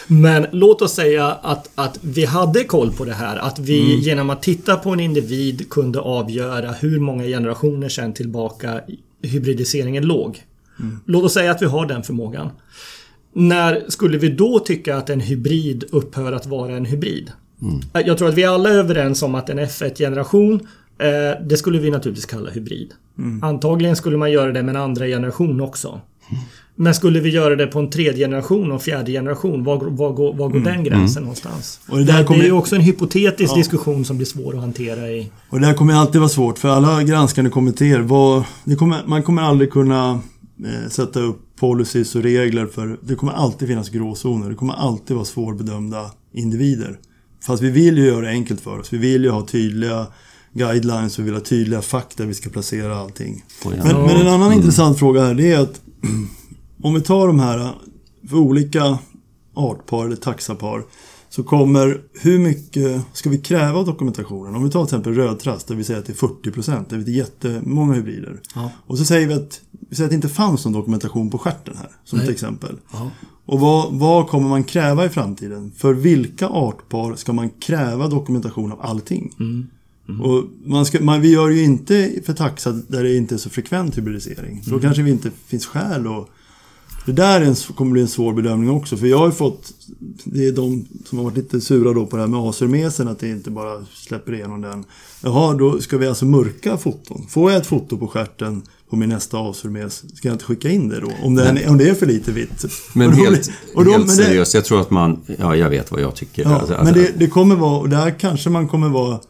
Men låt oss säga att, att vi hade koll på det här. Att vi Mm. genom att titta på en individ kunde avgöra hur många generationer sedan tillbaka hybridiseringen låg. Mm. Låt oss säga att vi har den förmågan. När skulle vi då tycka att en hybrid upphör att vara en hybrid? Jag tror att vi alla är överens om att en F1-generation eh, det skulle vi naturligtvis kalla hybrid. Antagligen skulle man göra det med en andra generation också. Men skulle vi göra det på en tredje generation och fjärde generation, var, var, går- var går den gränsen någonstans? Och det det, där det kommer- är ju också en hypotetisk Ja. diskussion som blir svår att hantera i... Och det här kommer alltid vara svårt för alla granskande kommittéer. Det kommer, man kommer aldrig kunna eh, sätta upp policies och regler för det kommer alltid finnas gråzoner. Det kommer alltid vara svårbedömda individer. Fast vi vill ju göra det enkelt för oss. Vi vill ju ha tydliga guidelines och vi vill ha tydliga fack där vi ska placera allting. Men, men en annan intressant fråga här det är att om vi tar de här för olika artpar eller taxapar så kommer hur mycket ska vi kräva av dokumentationen? Om vi tar till exempel rödtrast där vi säger att det är 40% där det är jättemånga hybrider. Ja. Och så säger vi att, vi säger att det inte fanns någon dokumentation på stjärten här som Nej. ett exempel. Ja. Och vad, vad kommer man kräva i framtiden? För vilka artpar ska man kräva dokumentation av allting? Och man ska, man, vi gör ju inte för taxa där det inte är så frekvent hybridisering. Då kanske vi inte finns skäl att... Det där är en, kommer bli en svår bedömning också. För jag har ju fått... Det är de som har varit lite sura då på det här med asurmesen, att det inte bara släpper igenom den. Jaha, då ska vi alltså mörka foton. Får jag ett foto på stjärten på min nästa asurmes, ska jag inte skicka in det då? Om, den, om det är för lite vitt. Men Och då- helt, och då- helt seriöst, jag tror att man... Ja, jag vet vad jag tycker. Ja, Alltså, men det, det kommer vara, och där kanske man kommer vara,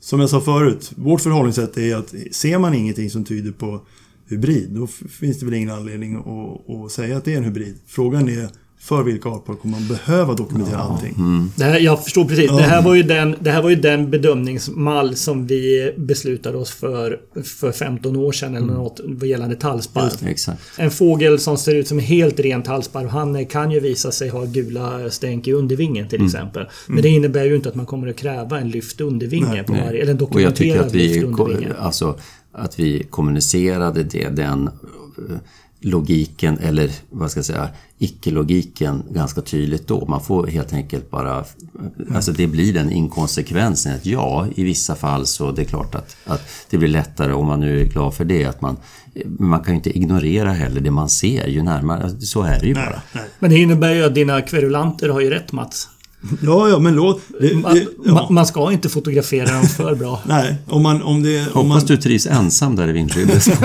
som jag sa förut, vårt förhållningssätt är att ser man ingenting som tyder på hybrid, då finns det väl ingen anledning att, att säga att det är en hybrid. Frågan är, för vilka artpar kommer man behöva dokumentera allting? Det här, jag förstår precis. Ja. Det, här var ju den, det här var ju den bedömningsmall som vi beslutade oss för för 15 år sedan eller något vad gällande tallsparv. En fågel som ser ut som helt rent tallsparvhanne kan ju visa sig ha gula stänk i undervingen till exempel. Men det innebär ju inte att man kommer att kräva en lyft undervinge Nej, på varje, eller en dokumenterad lyft undervinge. alltså, att vi kommunicerade det, den eh, logiken eller vad ska jag säga, icke-logiken ganska tydligt då. Man får helt enkelt bara, alltså det blir den inkonsekvensen att ja, i vissa fall så det är klart att, att det blir lättare om man nu är glad för det. Att man, men man kan ju inte ignorera heller det man ser ju närmare, alltså, så är det ju bara. Nej. Men det innebär ju att dina kverulanter har ju rätt Mats. Ja, ja, men låt... Det, Man, det, ja. man, man ska inte fotografera dem för bra. Nej, om man... Om det, om man Hoppas du trivs ensam där i vindskyddet.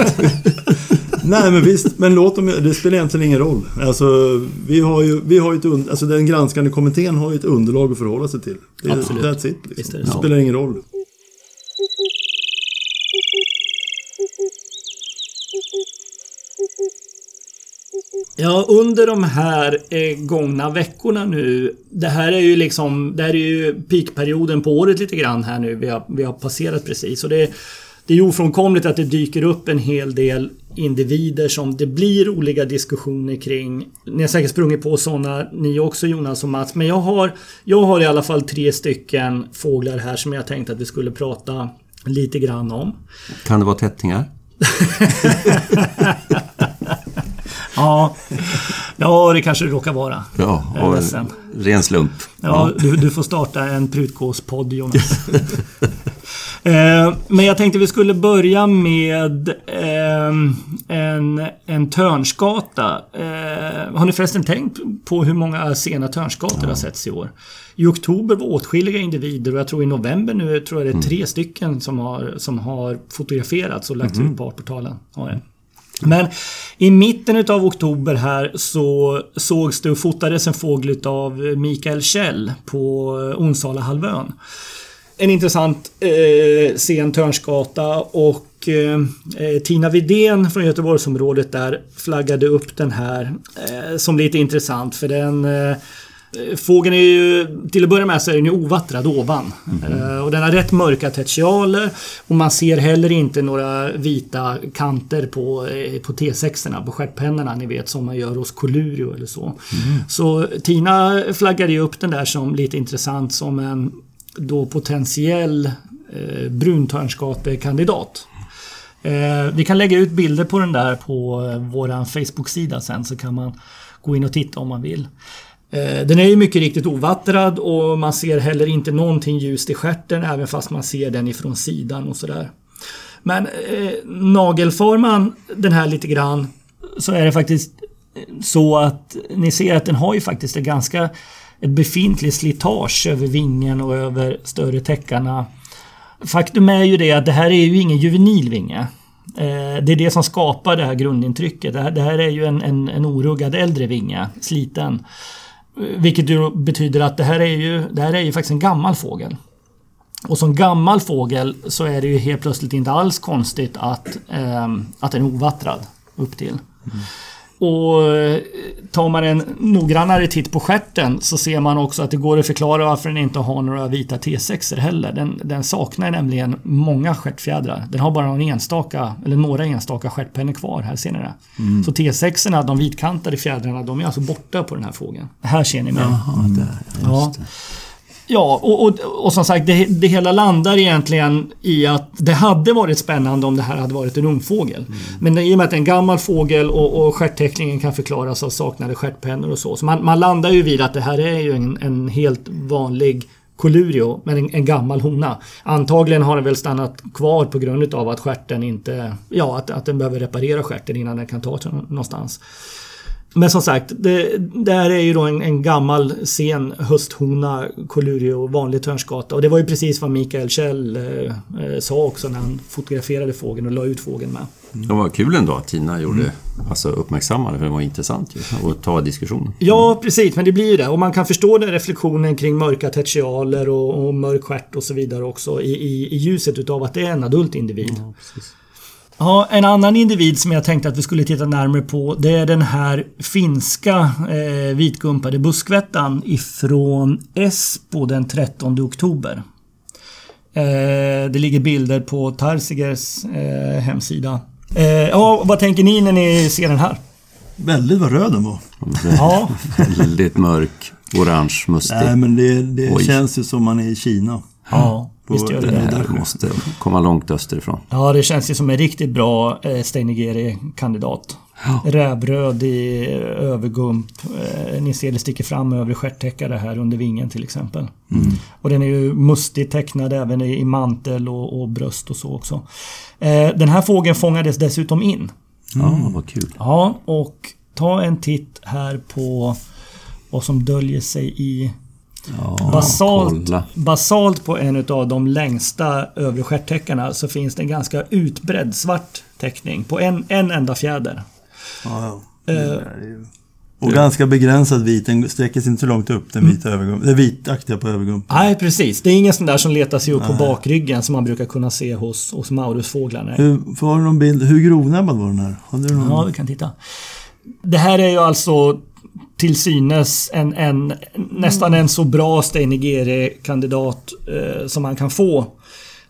nej, men visst. Men låt dem... Det spelar egentligen ingen roll. Alltså, vi har ju, vi har ju ett... Alltså, den granskande kommittén har ju ett underlag att förhålla sig till. Det, är- Absolut. That's it. Liksom. det Det spelar ingen roll. Ja, under de här eh, gångna veckorna nu. Det här är ju liksom, det här är ju peakperioden på året lite grann här nu. Vi har, vi har passerat precis. Och det, det är ju ofrånkomligt att det dyker upp en hel del individer som det blir roliga diskussioner kring. Ni har säkert sprungit på sådana ni också Jonas och Mats. Men jag har, jag har i alla fall tre stycken fåglar här som jag tänkte att vi skulle prata lite grann om. Kan det vara tättingar? Ja, ja det kanske det råkar vara. Ja, ledsen. en ren slump. Ja, du, du får starta en prutgåspodd Jonas. eh, men jag tänkte vi skulle börja med eh, en, en törnskata. Eh, har ni förresten tänkt på hur många sena törnskator har setts i år? I oktober var åtskilliga individer och jag tror i november nu tror jag det är tre stycken som har, som har fotograferats och lagts ut på Artportalen. Jag. Men i mitten utav oktober här så sågs det och fotades en fågel av Mikael Kjell på eh, Onsala-halvön. En intressant eh, sen törnsgata och eh, eh Tina Vidén från Göteborgsområdet där flaggade upp den här eh, som lite intressant för den eh, Fågeln är ju, till att börja med så är den ju ovattrad ovan. Mm. Och den har rätt mörka tertialer och man ser heller inte några vita kanter på, eh, på T6orna, på stjärtpennorna, ni vet som man gör hos Colurio eller så. Mm. Så Tina flaggade ju upp den där som lite intressant som en då potentiell eh, bruntörnskapekandidat. Eh, vi kan lägga ut bilder på den där på eh, vår Facebook-sida sen så kan man gå in och titta om man vill. Eh, den är ju mycket riktigt ovattrad och man ser heller inte någonting ljust i skärten även fast man ser den ifrån sidan och sådär. Men eh, nagelfar man den här lite grann så är det faktiskt eh, så att ni ser att den har ju faktiskt ett ganska ett befintligt slitage över vingen och över större täckarna. Faktum är ju det att det här är ju ingen juvenil vinge. Eh, det är det som skapar det här grundintrycket. Det här, det här är ju en, en, en oruggad äldre vinge, sliten. Vilket ju betyder att det här är ju, det här är ju faktiskt en gammal fågel. Och som gammal fågel så är det ju helt plötsligt inte alls konstigt att, eh, att den är ovattrad upp till. Mm. Och eh, tar man en noggrannare titt på skärten så ser man också att det går att förklara varför den inte har några vita T6 heller. Den, den saknar nämligen många stjärtfjädrar. Den har bara någon enstaka, eller några enstaka stjärtpennor kvar. Här ser ni det. Mm. Så T6orna, de vitkantade fjädrarna, de är alltså borta på den här fågeln. Här ser ni mig. Jaha, där, ja. Ja, och, och, och, som sagt det, det, hela landar egentligen i att det hade varit spännande om det här hade varit en ungfågel. Mm. Men i och med att det är en gammal fågel och, och stjärttäckningen kan förklaras av saknade stjärtpennor och så. Så man, man, landar ju vid att det här är ju en, en helt vanlig Colurio, men en, en, gammal hona. Antagligen har den väl stannat kvar på grund av att stjärten inte... Ja, att, att den behöver reparera stjärten innan den kan ta sig någonstans. Men som sagt, det, det här är ju då en, en gammal sen hösthona, Colurio, vanlig törnskata. Och det var ju precis vad Mikael Kjell eh, eh, sa också när han fotograferade fågeln och la ut fågeln med. Mm. Det var kul ändå att Tina gjorde, mm. alltså uppmärksammade, för det var intressant ju, att ta diskussionen. Ja, precis, men det blir ju det. Och man kan förstå den reflektionen kring mörka tertialer och, och mörk stjärt och så vidare också i, i, i ljuset utav att det är en adult individ. Ja, Ja, en annan individ som jag tänkte att vi skulle titta närmare på det är den här finska eh, vitgumpade buskvättan ifrån Esbo den 13 oktober. Eh, det ligger bilder på Tarsigers eh, hemsida. Eh, ja, vad tänker ni när ni ser den här? Väldigt vad röd den var. Ja. Väldigt mörk, orange, mustig. Nej, men det, det känns ju som man är i Kina. Ja. Visst gör det det. Måste komma långt österifrån. Ja, det känns ju som en riktigt bra eh, Steinigeri-kandidat. Ja. Rävröd i övergump. Eh, ni ser det sticker fram över stjärttäckare här under vingen till exempel. Mm. Och den är ju mustigt tecknad även i, i mantel och, och, bröst och så också. Eh, den här fågeln fångades dessutom in. Ja, mm. vad kul. Ja, och ta en titt här på vad som döljer sig i Ja, basalt, basalt på en av de längsta övre stjärttäckarna så finns det en ganska utbredd svart täckning på en, en enda fjäder. Ja, ja. Uh, och ganska begränsad vit, den sträcker sig inte så långt upp den mm. vita mm. det vitaktiga på övergumpen. Nej precis, det är ingen sån där som letar sig upp Nej. på bakryggen som man brukar kunna se hos, hos Maurusfåglarna. Hur, får du någon bild, hur grovnäbbad var den här? Hade du någon... Ja, vi kan titta. Det här är ju alltså till synes en, en nästan en så bra Steinigeri-kandidat eh, som man kan få.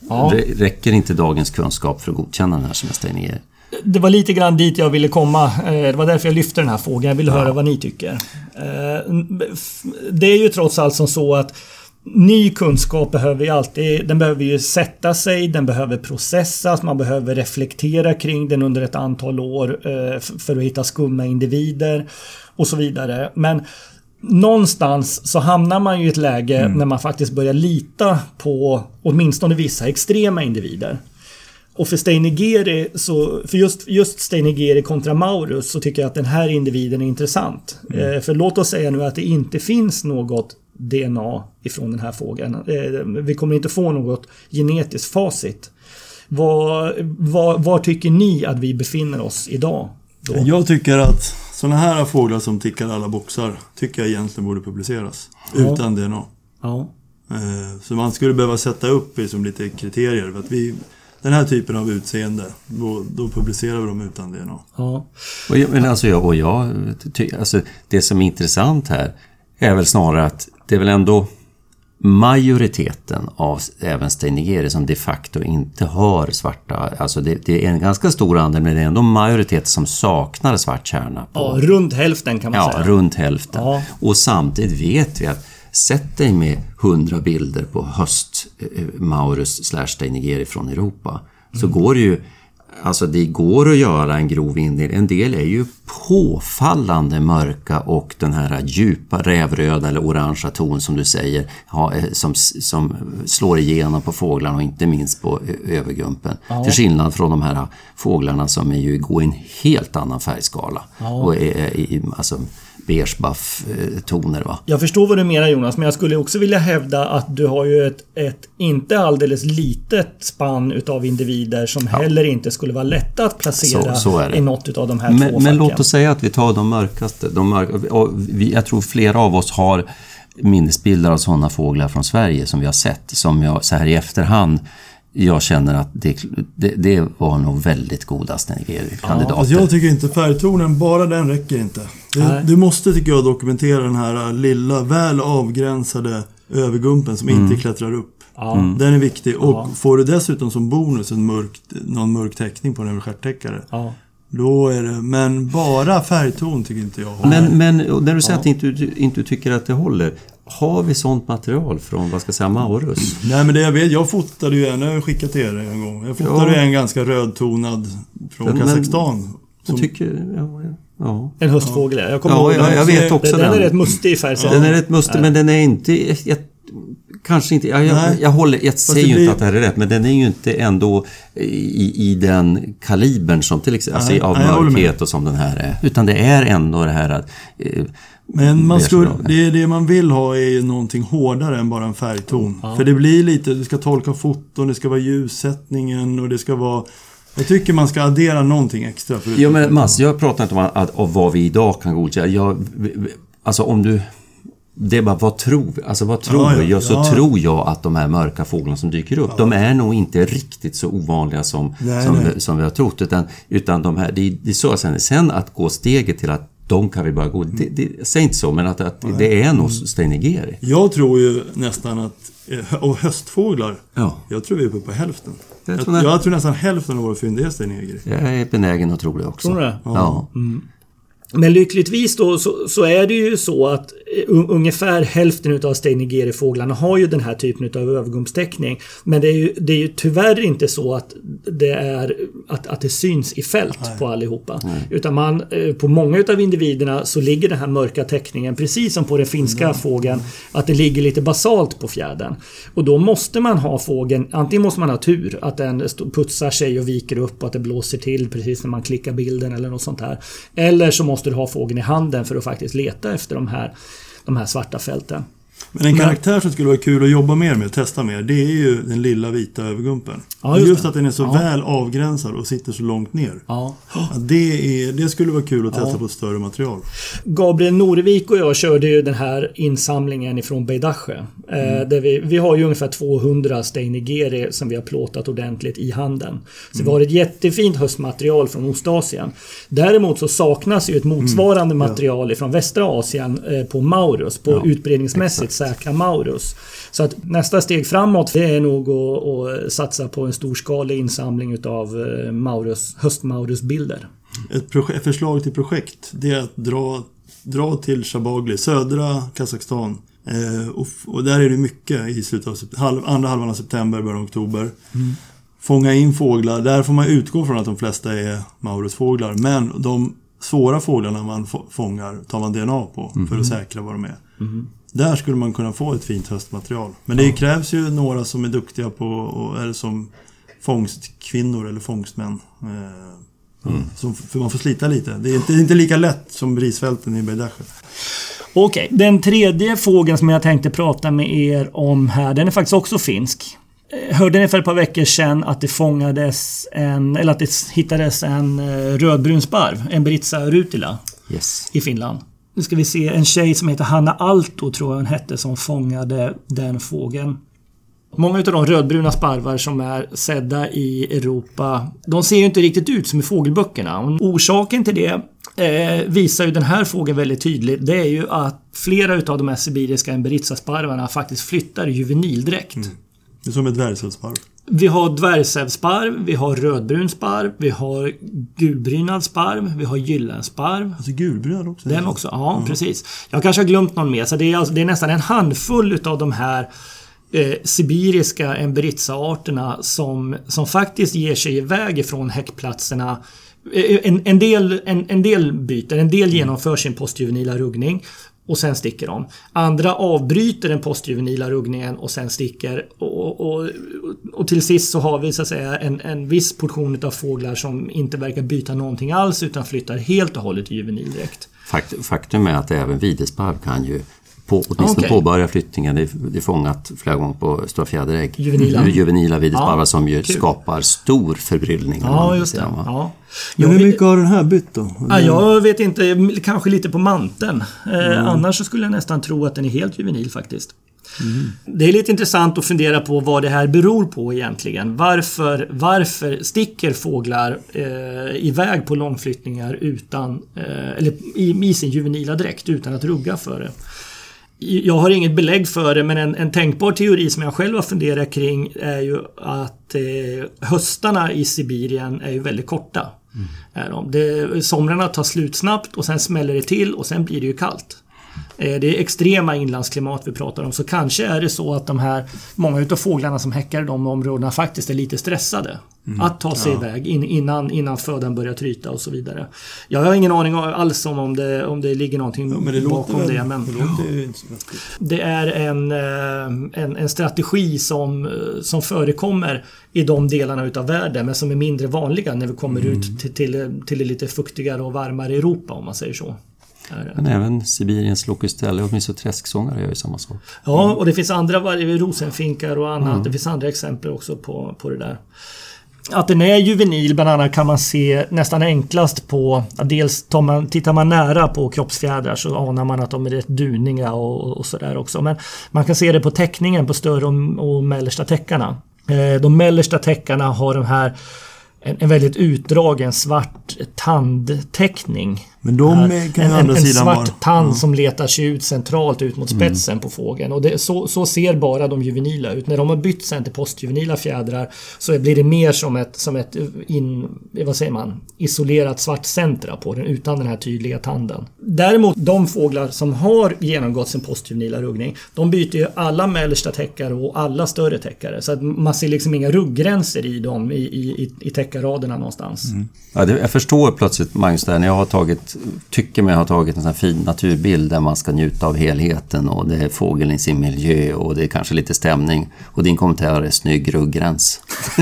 Ja. Räcker inte dagens kunskap för att godkänna den här som är Steinigeri? Det var lite grann dit jag ville komma. Eh, det var därför jag lyfte den här frågan. Jag vill ja. höra vad ni tycker. Eh, det är ju trots allt som så att Ny kunskap behöver ju alltid, den behöver ju sätta sig, den behöver processas, man behöver reflektera kring den under ett antal år eh, för att hitta skumma individer och så vidare. Men någonstans så hamnar man ju i ett läge mm. när man faktiskt börjar lita på åtminstone vissa extrema individer. Och för Steinigeri, så, för just, just Steinigeri kontra Maurus så tycker jag att den här individen är intressant. Mm. Eh, för låt oss säga nu att det inte finns något DNA ifrån den här fågeln. Eh, vi kommer inte få något genetiskt facit. Var, var, var tycker ni att vi befinner oss idag? Då? Jag tycker att sådana här fåglar som tickar alla boxar tycker jag egentligen borde publiceras. Ja. Utan DNA. Ja. Eh, så man skulle behöva sätta upp liksom lite kriterier. För att vi, den här typen av utseende, då, då publicerar vi dem utan DNA. Ja. Och jag, men alltså jag, och jag alltså, det som är intressant här är väl snarare att det är väl ändå majoriteten av även steinigeri som de facto inte har svarta, alltså det, det, är en ganska stor andel men det är ändå majoritet som saknar svart kärna. På, ja, runt hälften kan man ja, säga. runt hälften. Ja. Och samtidigt vet vi att sätt dig med 100 bilder på höst eh, Maurus slash steinigeri från Europa så Mm. går det ju Alltså det går att göra en grov indelning. En del är ju påfallande mörka och den här djupa rävröda eller orangea ton som du säger eh, som, som slår igenom på fåglarna och inte minst på ö- övergumpen. Till skillnad från de här fåglarna som är ju, går i en helt annan färgskala. Och är, är, i alltså beige buff toner va. Jag förstår vad du menar Jonas, men jag skulle också vilja hävda att du har ju ett, ett inte alldeles litet spann utav individer som heller inte skulle vara lätta att placera Så- så i något utav de här två Men, men facken. låt oss säga att vi tar de mörkaste. De mörka, vi, jag tror flera av oss har minnesbilder av sådana fåglar från Sverige som vi har sett. Som jag så här i efterhand jag känner att det, det, det var nog väldigt goda Steniger-kandidater. Alltså jag tycker inte färgtonen, bara den räcker inte. Nej. Du, måste, tycker jag, dokumentera den här lilla, väl avgränsade övergumpen som inte klättrar upp. Ja. Den är viktig. Och får du dessutom som bonus en mörk, någon mörk teckning på den över stjärttäckare. Ja. Då är det... Men bara färgton tycker inte jag håller. Men, men när du säger att inte, du inte tycker att det håller. Har vi sånt material från, vad ska jag säga, Maurus? Nej men det jag vet, jag fotade ju en, jag har skickat till er en gång. Jag fotade Ja. en ganska rödtonad från Men- Kazakstan. Jag tycker... Ja, ja. En höstfågel, ja. jag kommer Ja, ihåg jag- den. jag vet också den. Den är rätt mustig i färgsättning. Den är rätt mustig, men den är inte... Jag, kanske inte... Jag, jag, jag, håller, jag säger ju blir- inte att det här är rätt, men den är ju inte ändå i, i den kalibern som till exempel... Nej, Alltså, av nej, mörkhet och som den här är. Utan det är ändå det här att... Eh, Men man skulle, det, det man vill ha är ju någonting hårdare än bara en färgton. För det blir lite, du ska tolka foton, det ska vara ljussättningen och det ska vara... Jag tycker man ska addera någonting extra. förutom Ja men. Mats, jag pratar inte om att, att, om vad vi idag kan godkänna. Jag, alltså om du... Det är bara, vad tror vi? Alltså vad tror Ja, ja, vi? Ja, så ja. tror jag att de här mörka fåglarna som dyker upp, de är nog inte riktigt så ovanliga som, Nej, som, nej. Vi, som vi har trott. Utan, utan de här, det, det är så sen, sen att gå steget till att de kan vi bara gå... Det, det, säg inte så, men att, att det är nog steinigeri. Jag tror ju nästan att... eh, Och höstfåglar. Ja. Jag tror vi är uppe på hälften. Jag Jag tror det. jag tror nästan hälften av våra fyndigheter är negri. Jag är benägen att tro det också. Tror du det? Ja. Men lyckligtvis då så, så är det ju så att ungefär hälften utav steinigeri-fåglarna har ju den här typen av övergumstäckning. Men det är, ju, det är ju tyvärr inte så att det, är, att, att det syns i fält på allihopa. Utan man, eh, på många utav individerna så ligger den här mörka täckningen precis som på den finska fågeln. Att det ligger lite basalt på fjädern. Och då måste man ha fågeln, antingen måste man ha tur att den putsar sig och viker upp och att det blåser till precis när man klickar bilden eller något sånt här. Eller så måste du ha fågeln i handen för att faktiskt leta efter de här, de här svarta fälten. Men en karaktär som skulle vara kul att jobba mer med, testa mer, det är ju den lilla vita övergumpen. Ja, just just att den är så Ja. väl avgränsad och sitter så långt ner. Ja. Det, är, det skulle vara kul att testa på ett större material. Gabriel Norevik och jag körde ju den här insamlingen ifrån Beidache. Eh, där vi, vi har ju ungefär 200 steinigeri som vi har plåtat ordentligt i handen. Så vi har ett jättefint höstmaterial från Ostasien. Däremot så saknas ju ett motsvarande material ifrån västra Asien eh, på Maurus. På utbredningsmässigt säkra Maurus. Så att nästa steg framåt det är nog att, att satsa på en storskalig insamling utav eh, Maurus, höstmaurusbilder. Ett, förslag till projekt, det är att dra, dra till Shabagli, södra Kazakstan. Eh, och, och där är det mycket i slutet av halv, andra halvan av september, början av oktober. Fånga in fåglar. Där får man utgå från att de flesta är Maurusfåglar. Men de svåra fåglarna man få- fångar tar man DNA på för att säkra vad de är. Där skulle man kunna få ett fint höstmaterial. Men det krävs ju några som är duktiga på, eller som fångstkvinnor eller fångstmän. Eh, som, för man får slita lite. Det är inte, det är inte lika lätt som risfälten i Beidache. Okej, den tredje fågeln som jag tänkte prata med er om här, den är faktiskt också finsk. Eh, Hörde ni för ett par veckor sedan att det fångades en, eller att det hittades en eh, rödbrun sparv, en Britsa rutila, Yes. i Finland. Nu ska vi se, en tjej som heter Hanna Alto tror jag hon hette som fångade den fågeln. Många utav de rödbruna sparvar som är sedda i Europa, de ser ju inte riktigt ut som i fågelböckerna. Orsaken till det eh, visar ju den här fågeln väldigt tydligt. Det är ju att flera utav de här sibiriska emberitsasparvarna faktiskt flyttar i juvenildräkt. Mm. Det är som ett dvärgsällsparv. Vi har dvärgsävsparv, vi har rödbrun sparv, vi har gulbrynad sparv, vi har gyllensparv. Alltså gulbrynad också? Den också, ja mm. precis. Jag kanske har glömt någon mer. Så det är, alltså, det är nästan en handfull utav de här eh, sibiriska emberitsa-arterna som, som faktiskt ger sig iväg ifrån häckplatserna eh, en, en, del, en, en del byter, en del genomför sin postjuvenila ruggning och sen sticker de. Andra avbryter den postjuvenila ruggningen och sen sticker. Och, och, och till sist så har vi så att säga en, en viss portion av fåglar som inte verkar byta någonting alls utan flyttar helt och hållet juvenil direkt. Faktum är att även videsparv kan ju på, åtminstone okay. påbörja flyttningen. Det är, det är fångat flera gånger på stora fjäderägg. Juvenila, juvenila videsparvar ja, som ju kul. skapar stor förbryllning. Ja, just det. Ja. Men hur mycket har den här bytt då? Ja, jag vet inte, kanske lite på manteln. Mm. annars så skulle jag nästan tro att den är helt juvenil faktiskt. Mm. Det är lite intressant att fundera på vad det här beror på egentligen. Varför, varför sticker fåglar eh, iväg på långflyttningar utan, eh, eller i, i sin juvenila dräkt utan att rugga för det? Jag har inget belägg för det men en, en tänkbar teori som jag själv har funderat kring är ju att eh, höstarna i Sibirien är ju väldigt korta. Mm. Det, somrarna tar slut snabbt och sen smäller det till och sen blir det ju kallt. Eh, det är extrema inlandsklimat vi pratar om så kanske är det så att de här många utav fåglarna som häckar i de områdena faktiskt är lite stressade. Mm. Att ta sig ja. iväg in, innan, innan födan börjar tryta och så vidare. Jag har ingen aning alls om, om, det, om det ligger någonting ja, det bakom väl, det. Men det, det är en, eh, en, en strategi som, som förekommer i de delarna utav världen men som är mindre vanliga när vi kommer mm. ut till, till, till det lite fuktigare och varmare Europa om man säger så. Men även Sibiriens locusteller, åtminstone träsksångare gör ju samma sak. Ja, och det finns andra rosenfinkar och annat. Mm. Det finns andra exempel också på, på det där. Att den är juvenil bland annat kan man se nästan enklast på... Dels tar man, tittar man nära på kroppsfjädrar så anar man att de är rätt duniga och, och sådär också. Men man kan se det på täckningen på större och, och mellersta täckarna. Eh, de mellersta täckarna har de här en, en väldigt utdragen svart tandtäckning. Men de kan en, en, en svart vara. tand ja. som letar sig ut centralt ut mot mm. spetsen mm. på fågeln. Och det, så, så, ser bara de juvenila ut. När de har bytt sen till postjuvenila fjädrar så blir det mer som ett, som ett in, vad säger man, isolerat svart centra på den utan den här tydliga tanden. Däremot de fåglar som har genomgått sin postjuvenila ruggning de byter ju alla mellersta täckare och alla större täckare. Så att man ser liksom inga rugggränser i dem i, i, i täckarraderna någonstans. Mm. Ja, det, jag förstår plötsligt Magnus där när jag har tagit tycker mig ha tagit en sån här fin naturbild där man ska njuta av helheten och det är fågeln i sin miljö och det är kanske lite stämning. Och din kommentar är snygg ruggräns.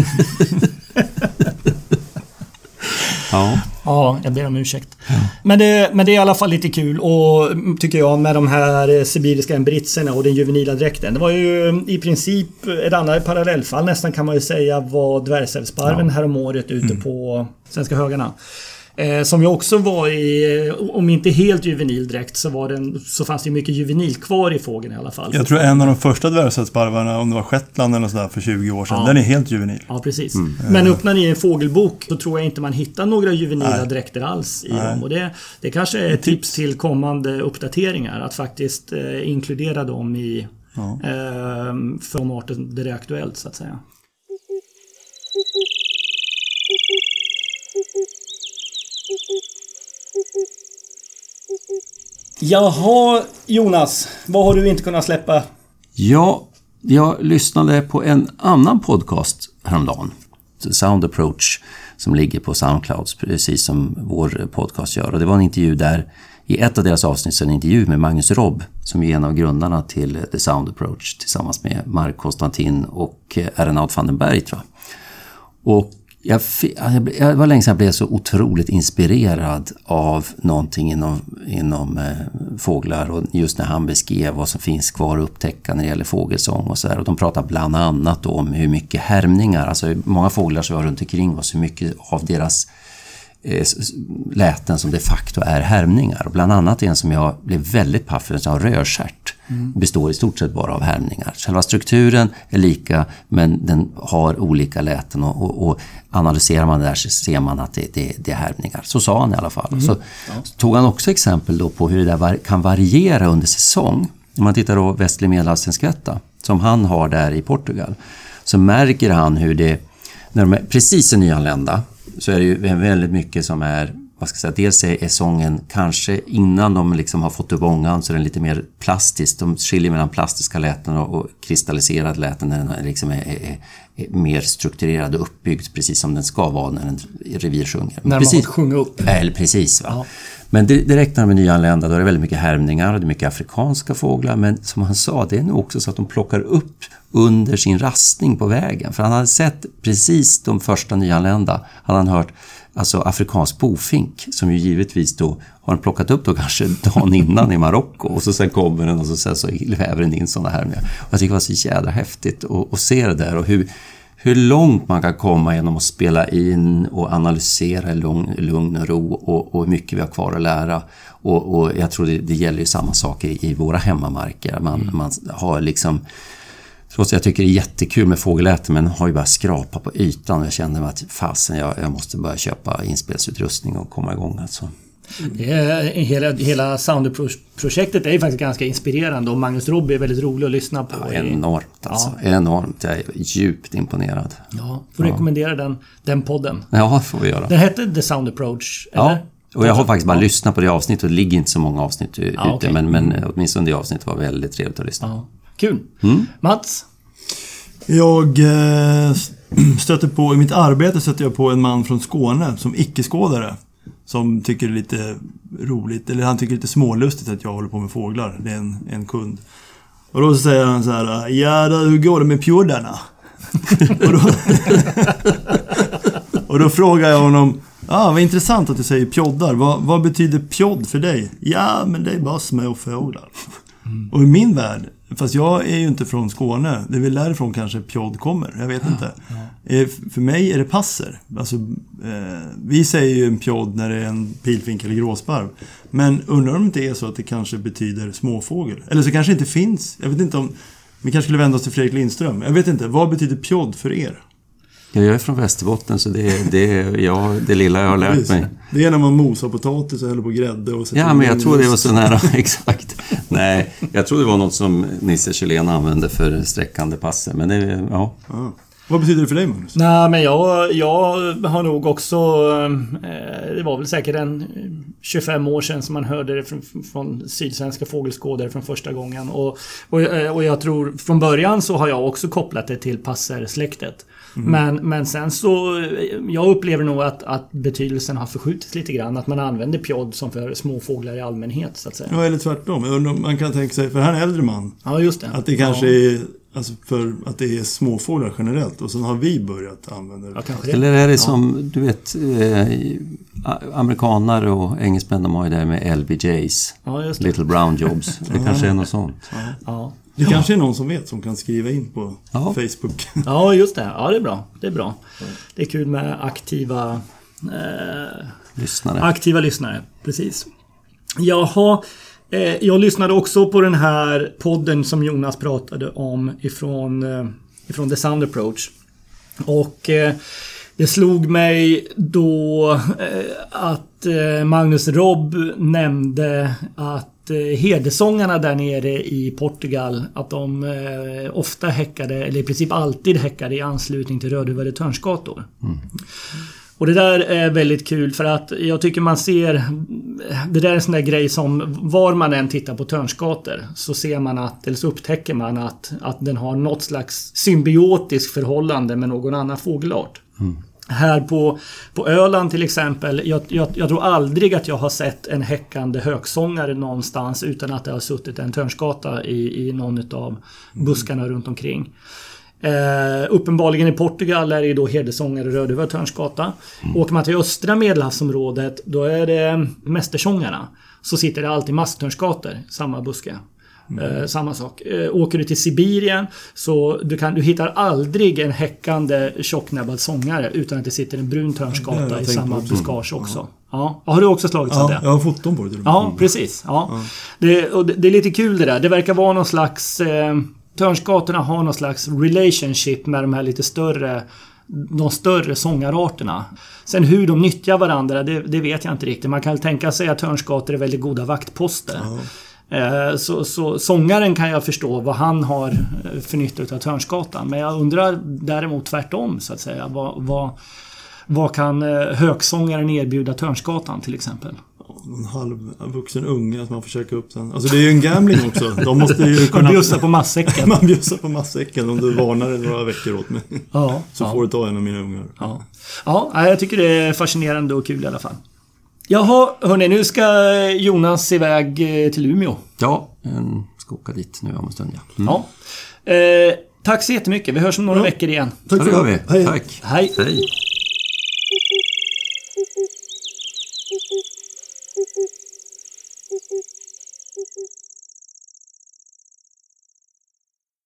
ja. Ja, jag ber om ursäkt. Ja. Men, det, men det är i alla fall lite kul och tycker jag med de här sibiriska embritserna och den juvenila dräkten. Det var ju i princip ett annat parallellfall nästan kan man ju säga var dvärgsävsparven ja. häromåret ute mm. på Svenska högarna. Eh, som ju också var i, om inte helt juvenil direkt, så, var den, så fanns det mycket juvenil kvar i fågeln i alla fall. Jag tror en av de första dvärgsättsparvarna, om det var Shetland eller sådär för 20 år sedan, ja. den är helt juvenil. Ja, precis. Mm. Men öppnar ni en fågelbok så tror jag inte man hittar några juvenila Nej. dräkter alls i Nej. dem. Och det, det kanske är ett tips. tips till kommande uppdateringar, att faktiskt eh, inkludera dem i ja. eh, för de arter där det är aktuellt så att säga. Jaha, Jonas. Vad har du inte kunnat släppa? Ja, jag lyssnade på en annan podcast häromdagen. Sound Approach, som ligger på Soundcloud, precis som vår podcast gör. Och det var en intervju där, i ett av deras avsnitt, en intervju med Magnus Robb, som är en av grundarna till The Sound Approach, tillsammans med Mark Konstantin och eh, Ernaud van den Berg, tror jag. Och jag, jag, var länge sedan jag blev så otroligt inspirerad av någonting inom, inom eh, fåglar och just när han beskrev vad som finns kvar att upptäcka när det gäller fågelsång och så där. Och de pratar bland annat om hur mycket härmningar, alltså många fåglar som vi har runt omkring oss, hur mycket av deras eh, läten som de facto är härmningar. Bland annat en som jag blev väldigt paff för, en rödstjärt består i stort sett bara av härmningar. Själva strukturen är lika men den har olika läten och, och, och analyserar man det där så ser man att det, det, det är härmningar. Så sa han i alla fall. Så, så tog han också exempel då på hur det där kan variera under säsong. Om man tittar på västlig medelhavscenskvätta som han har där i Portugal så märker han hur det, när de är precis är nyanlända, så är det ju väldigt mycket som är vad ska jag säga, dels är, är sången kanske innan de liksom har fått upp ångan så är den lite mer plastisk. De skiljer mellan plastiska läten och, och kristalliserad läten när den liksom är, är, är, mer strukturerad och uppbyggd precis som den ska vara när en revir sjunger. När precis, man får sjunga upp. Eller precis. Va? Ja. Men direkt när de är nyanlända då är det väldigt mycket härmningar och det är mycket afrikanska fåglar. Men som han sa, det är nog också så att de plockar upp under sin rastning på vägen. För han hade sett precis de första nyanlända, hade han hört alltså afrikansk bofink som ju givetvis då har den plockat upp då kanske dagen innan i Marocko och så sen kommer den och så, sen så väver den in sådana här. Jag tycker det var så jädra häftigt att, att se det där och hur, hur långt man kan komma genom att spela in och analysera i lugn, lugn och ro och, och hur mycket vi har kvar att lära. Och, och jag tror det, det gäller ju samma sak i, i våra hemmamarker. Man, mm. man har liksom Trots att jag tycker det är jättekul med fågelläte men har ju bara skrapat på ytan jag kände att fasen jag, jag måste börja köpa inspelsutrustning och komma igång alltså. Är, hela, hela Sounder-projektet är ju faktiskt ganska inspirerande och Magnus Robby är väldigt rolig att lyssna på. Ja, enormt alltså. Ja. Enormt. Jag är djupt imponerad. Ja, får ja. rekommendera den, den podden. Ja, får vi göra. Den hette The Sound Approach, eller? Ja. Och jag har faktiskt bara ja. lyssnat på det avsnittet. Det ligger inte så många avsnitt ute. Ja, okay. men, men åtminstone det avsnittet var väldigt trevligt att lyssna ja. Kul. Mm. Mats? Jag eh, stöter på, i mitt arbete stöter jag på en man från Skåne som icke-skådare. Som tycker det är lite roligt, eller han tycker det är lite smålustigt att jag håller på med fåglar. Det är en, en kund. Och då säger han så här, ja då, hur går det med pjoddarna? och, då, och då frågar jag honom, ja ah, vad intressant att du säger pjoddar. Vad, vad betyder pjodd för dig? Ja, men det är bara små fåglar. Mm. Och i min värld Fast jag är ju inte från Skåne. Det är väl därifrån kanske pjodd kommer. Jag vet inte. Ja. Eh, för mig är det passer. Alltså, eh, vi säger ju en pjodd när det är en pilfink eller gråsparv. Men undrar om det inte är så att det kanske betyder småfågel. Eller så kanske det inte finns. Jag vet inte om... Vi kanske skulle vända oss till Fredrik Lindström. Jag vet inte. Vad betyder pjodd för er? Ja, jag är från Västerbotten så det är det, ja, det lilla jag har lärt mig. Det är när man mosar potatis och häller på grädde och Ja, men jag tror det var så nära, exakt. Nej, jag tror det var något som Nisse Kjellén använde för sträckande passer. Men det, ja. Ah. Vad betyder det för dig Magnus? Nej men jag, jag har nog också... Eh, det var väl säkert en 25 år sedan som man hörde det från, från Sydsvenska fågelskådare från första gången. Och, och, eh, och jag tror från början så har jag också kopplat det till passersläktet. Mm. Men, men sen så... Jag upplever nog att, att betydelsen har förskjutits lite grann. Att man använder pjodd som för småfåglar i allmänhet så att säga. Ja, eller tvärtom. Man kan tänka sig, för här är en äldre man. Ja, just det. Att det kanske ja. är Alltså för att det är småfåglar generellt och sen har vi börjat använda det. Ja, Eller är det som, du vet, eh, amerikanare och engelsmän de har ju det här med LBJs. Ja, Little Brown Jobs. Det kanske är något sånt. Ja. Det kanske är någon som vet som kan skriva in på Facebook. Ja, just det. Ja, det är bra. Det är bra. Det är kul med aktiva... Eh, lyssnare. Aktiva lyssnare, precis. Jaha. Eh, jag lyssnade också på den här podden som Jonas pratade om ifrån, eh, ifrån The Sound Approach. Och eh, det slog mig då att Magnus Robb nämnde att herdesångarna där nere i Portugal att de ofta häckade, eller i princip alltid häckade i anslutning till rödhuvade törnskator. Mm. Och det där är väldigt kul för att jag tycker man ser... Det där är en sån där grej som var man än tittar på törnskator så ser man att, eller så upptäcker man att, att den har något slags symbiotiskt förhållande med någon annan fågelart. Mm. Här på, på Öland till exempel, jag, jag, jag, tror aldrig att jag har sett en häckande högsångare någonstans utan att det har suttit en törnskata i, i någon av buskarna mm. runt omkring. Eh, uppenbarligen i Portugal är det ju då herdesångare Rödhuvad törnsgata. Mm. Åker man till östra medelhavsområdet då är det mästersångarna. Så sitter det alltid masktörnsgator, samma buske. Mm. Eh, samma sak. Eh, åker du till Sibirien så du, kan, du hittar aldrig en häckande tjocknäbbad sångare utan att det sitter en brun törnsgata i samma buskage också. Ja. Har du också slagits av Ja, det? jag har foton på det. Ja, precis. Ja. Det, och det, det är lite kul det där. Det verkar vara någon slags... Eh, Törnsgatorna har någon slags relationship med de här lite större... De större sångararterna. Sen hur de nyttjar varandra, det, det vet jag inte riktigt. Man kan tänka sig att Törnsgator är väldigt goda vaktposter. Eh, Så, så sångaren kan jag förstå vad han har eh, för nytta av Törnsgatan. Men jag undrar däremot tvärtom så att säga. Vad, vad, vad kan eh, högsångaren erbjuda Törnsgatan till exempel? En halvvuxen unge som man får käka upp sen. Alltså det är ju en gambling också. De måste ju Man kunna... bjussar på matsäcken. Man bjussar på matsäcken om du varnar i några veckor åt mig. Ja, Så ja, får du ta en av mina ungar. ja. ja, jag tycker det är fascinerande och kul i alla fall. Jaha, hörni, nu ska Jonas iväg eh, till Umeå. Ja, en ska åka dit nu om en stund. Ja, mm. Ja. Eh, tack så jättemycket. Vi hörs om några veckor igen. Tack ja för det gör vi. Hej. Tack. Hej. Hej.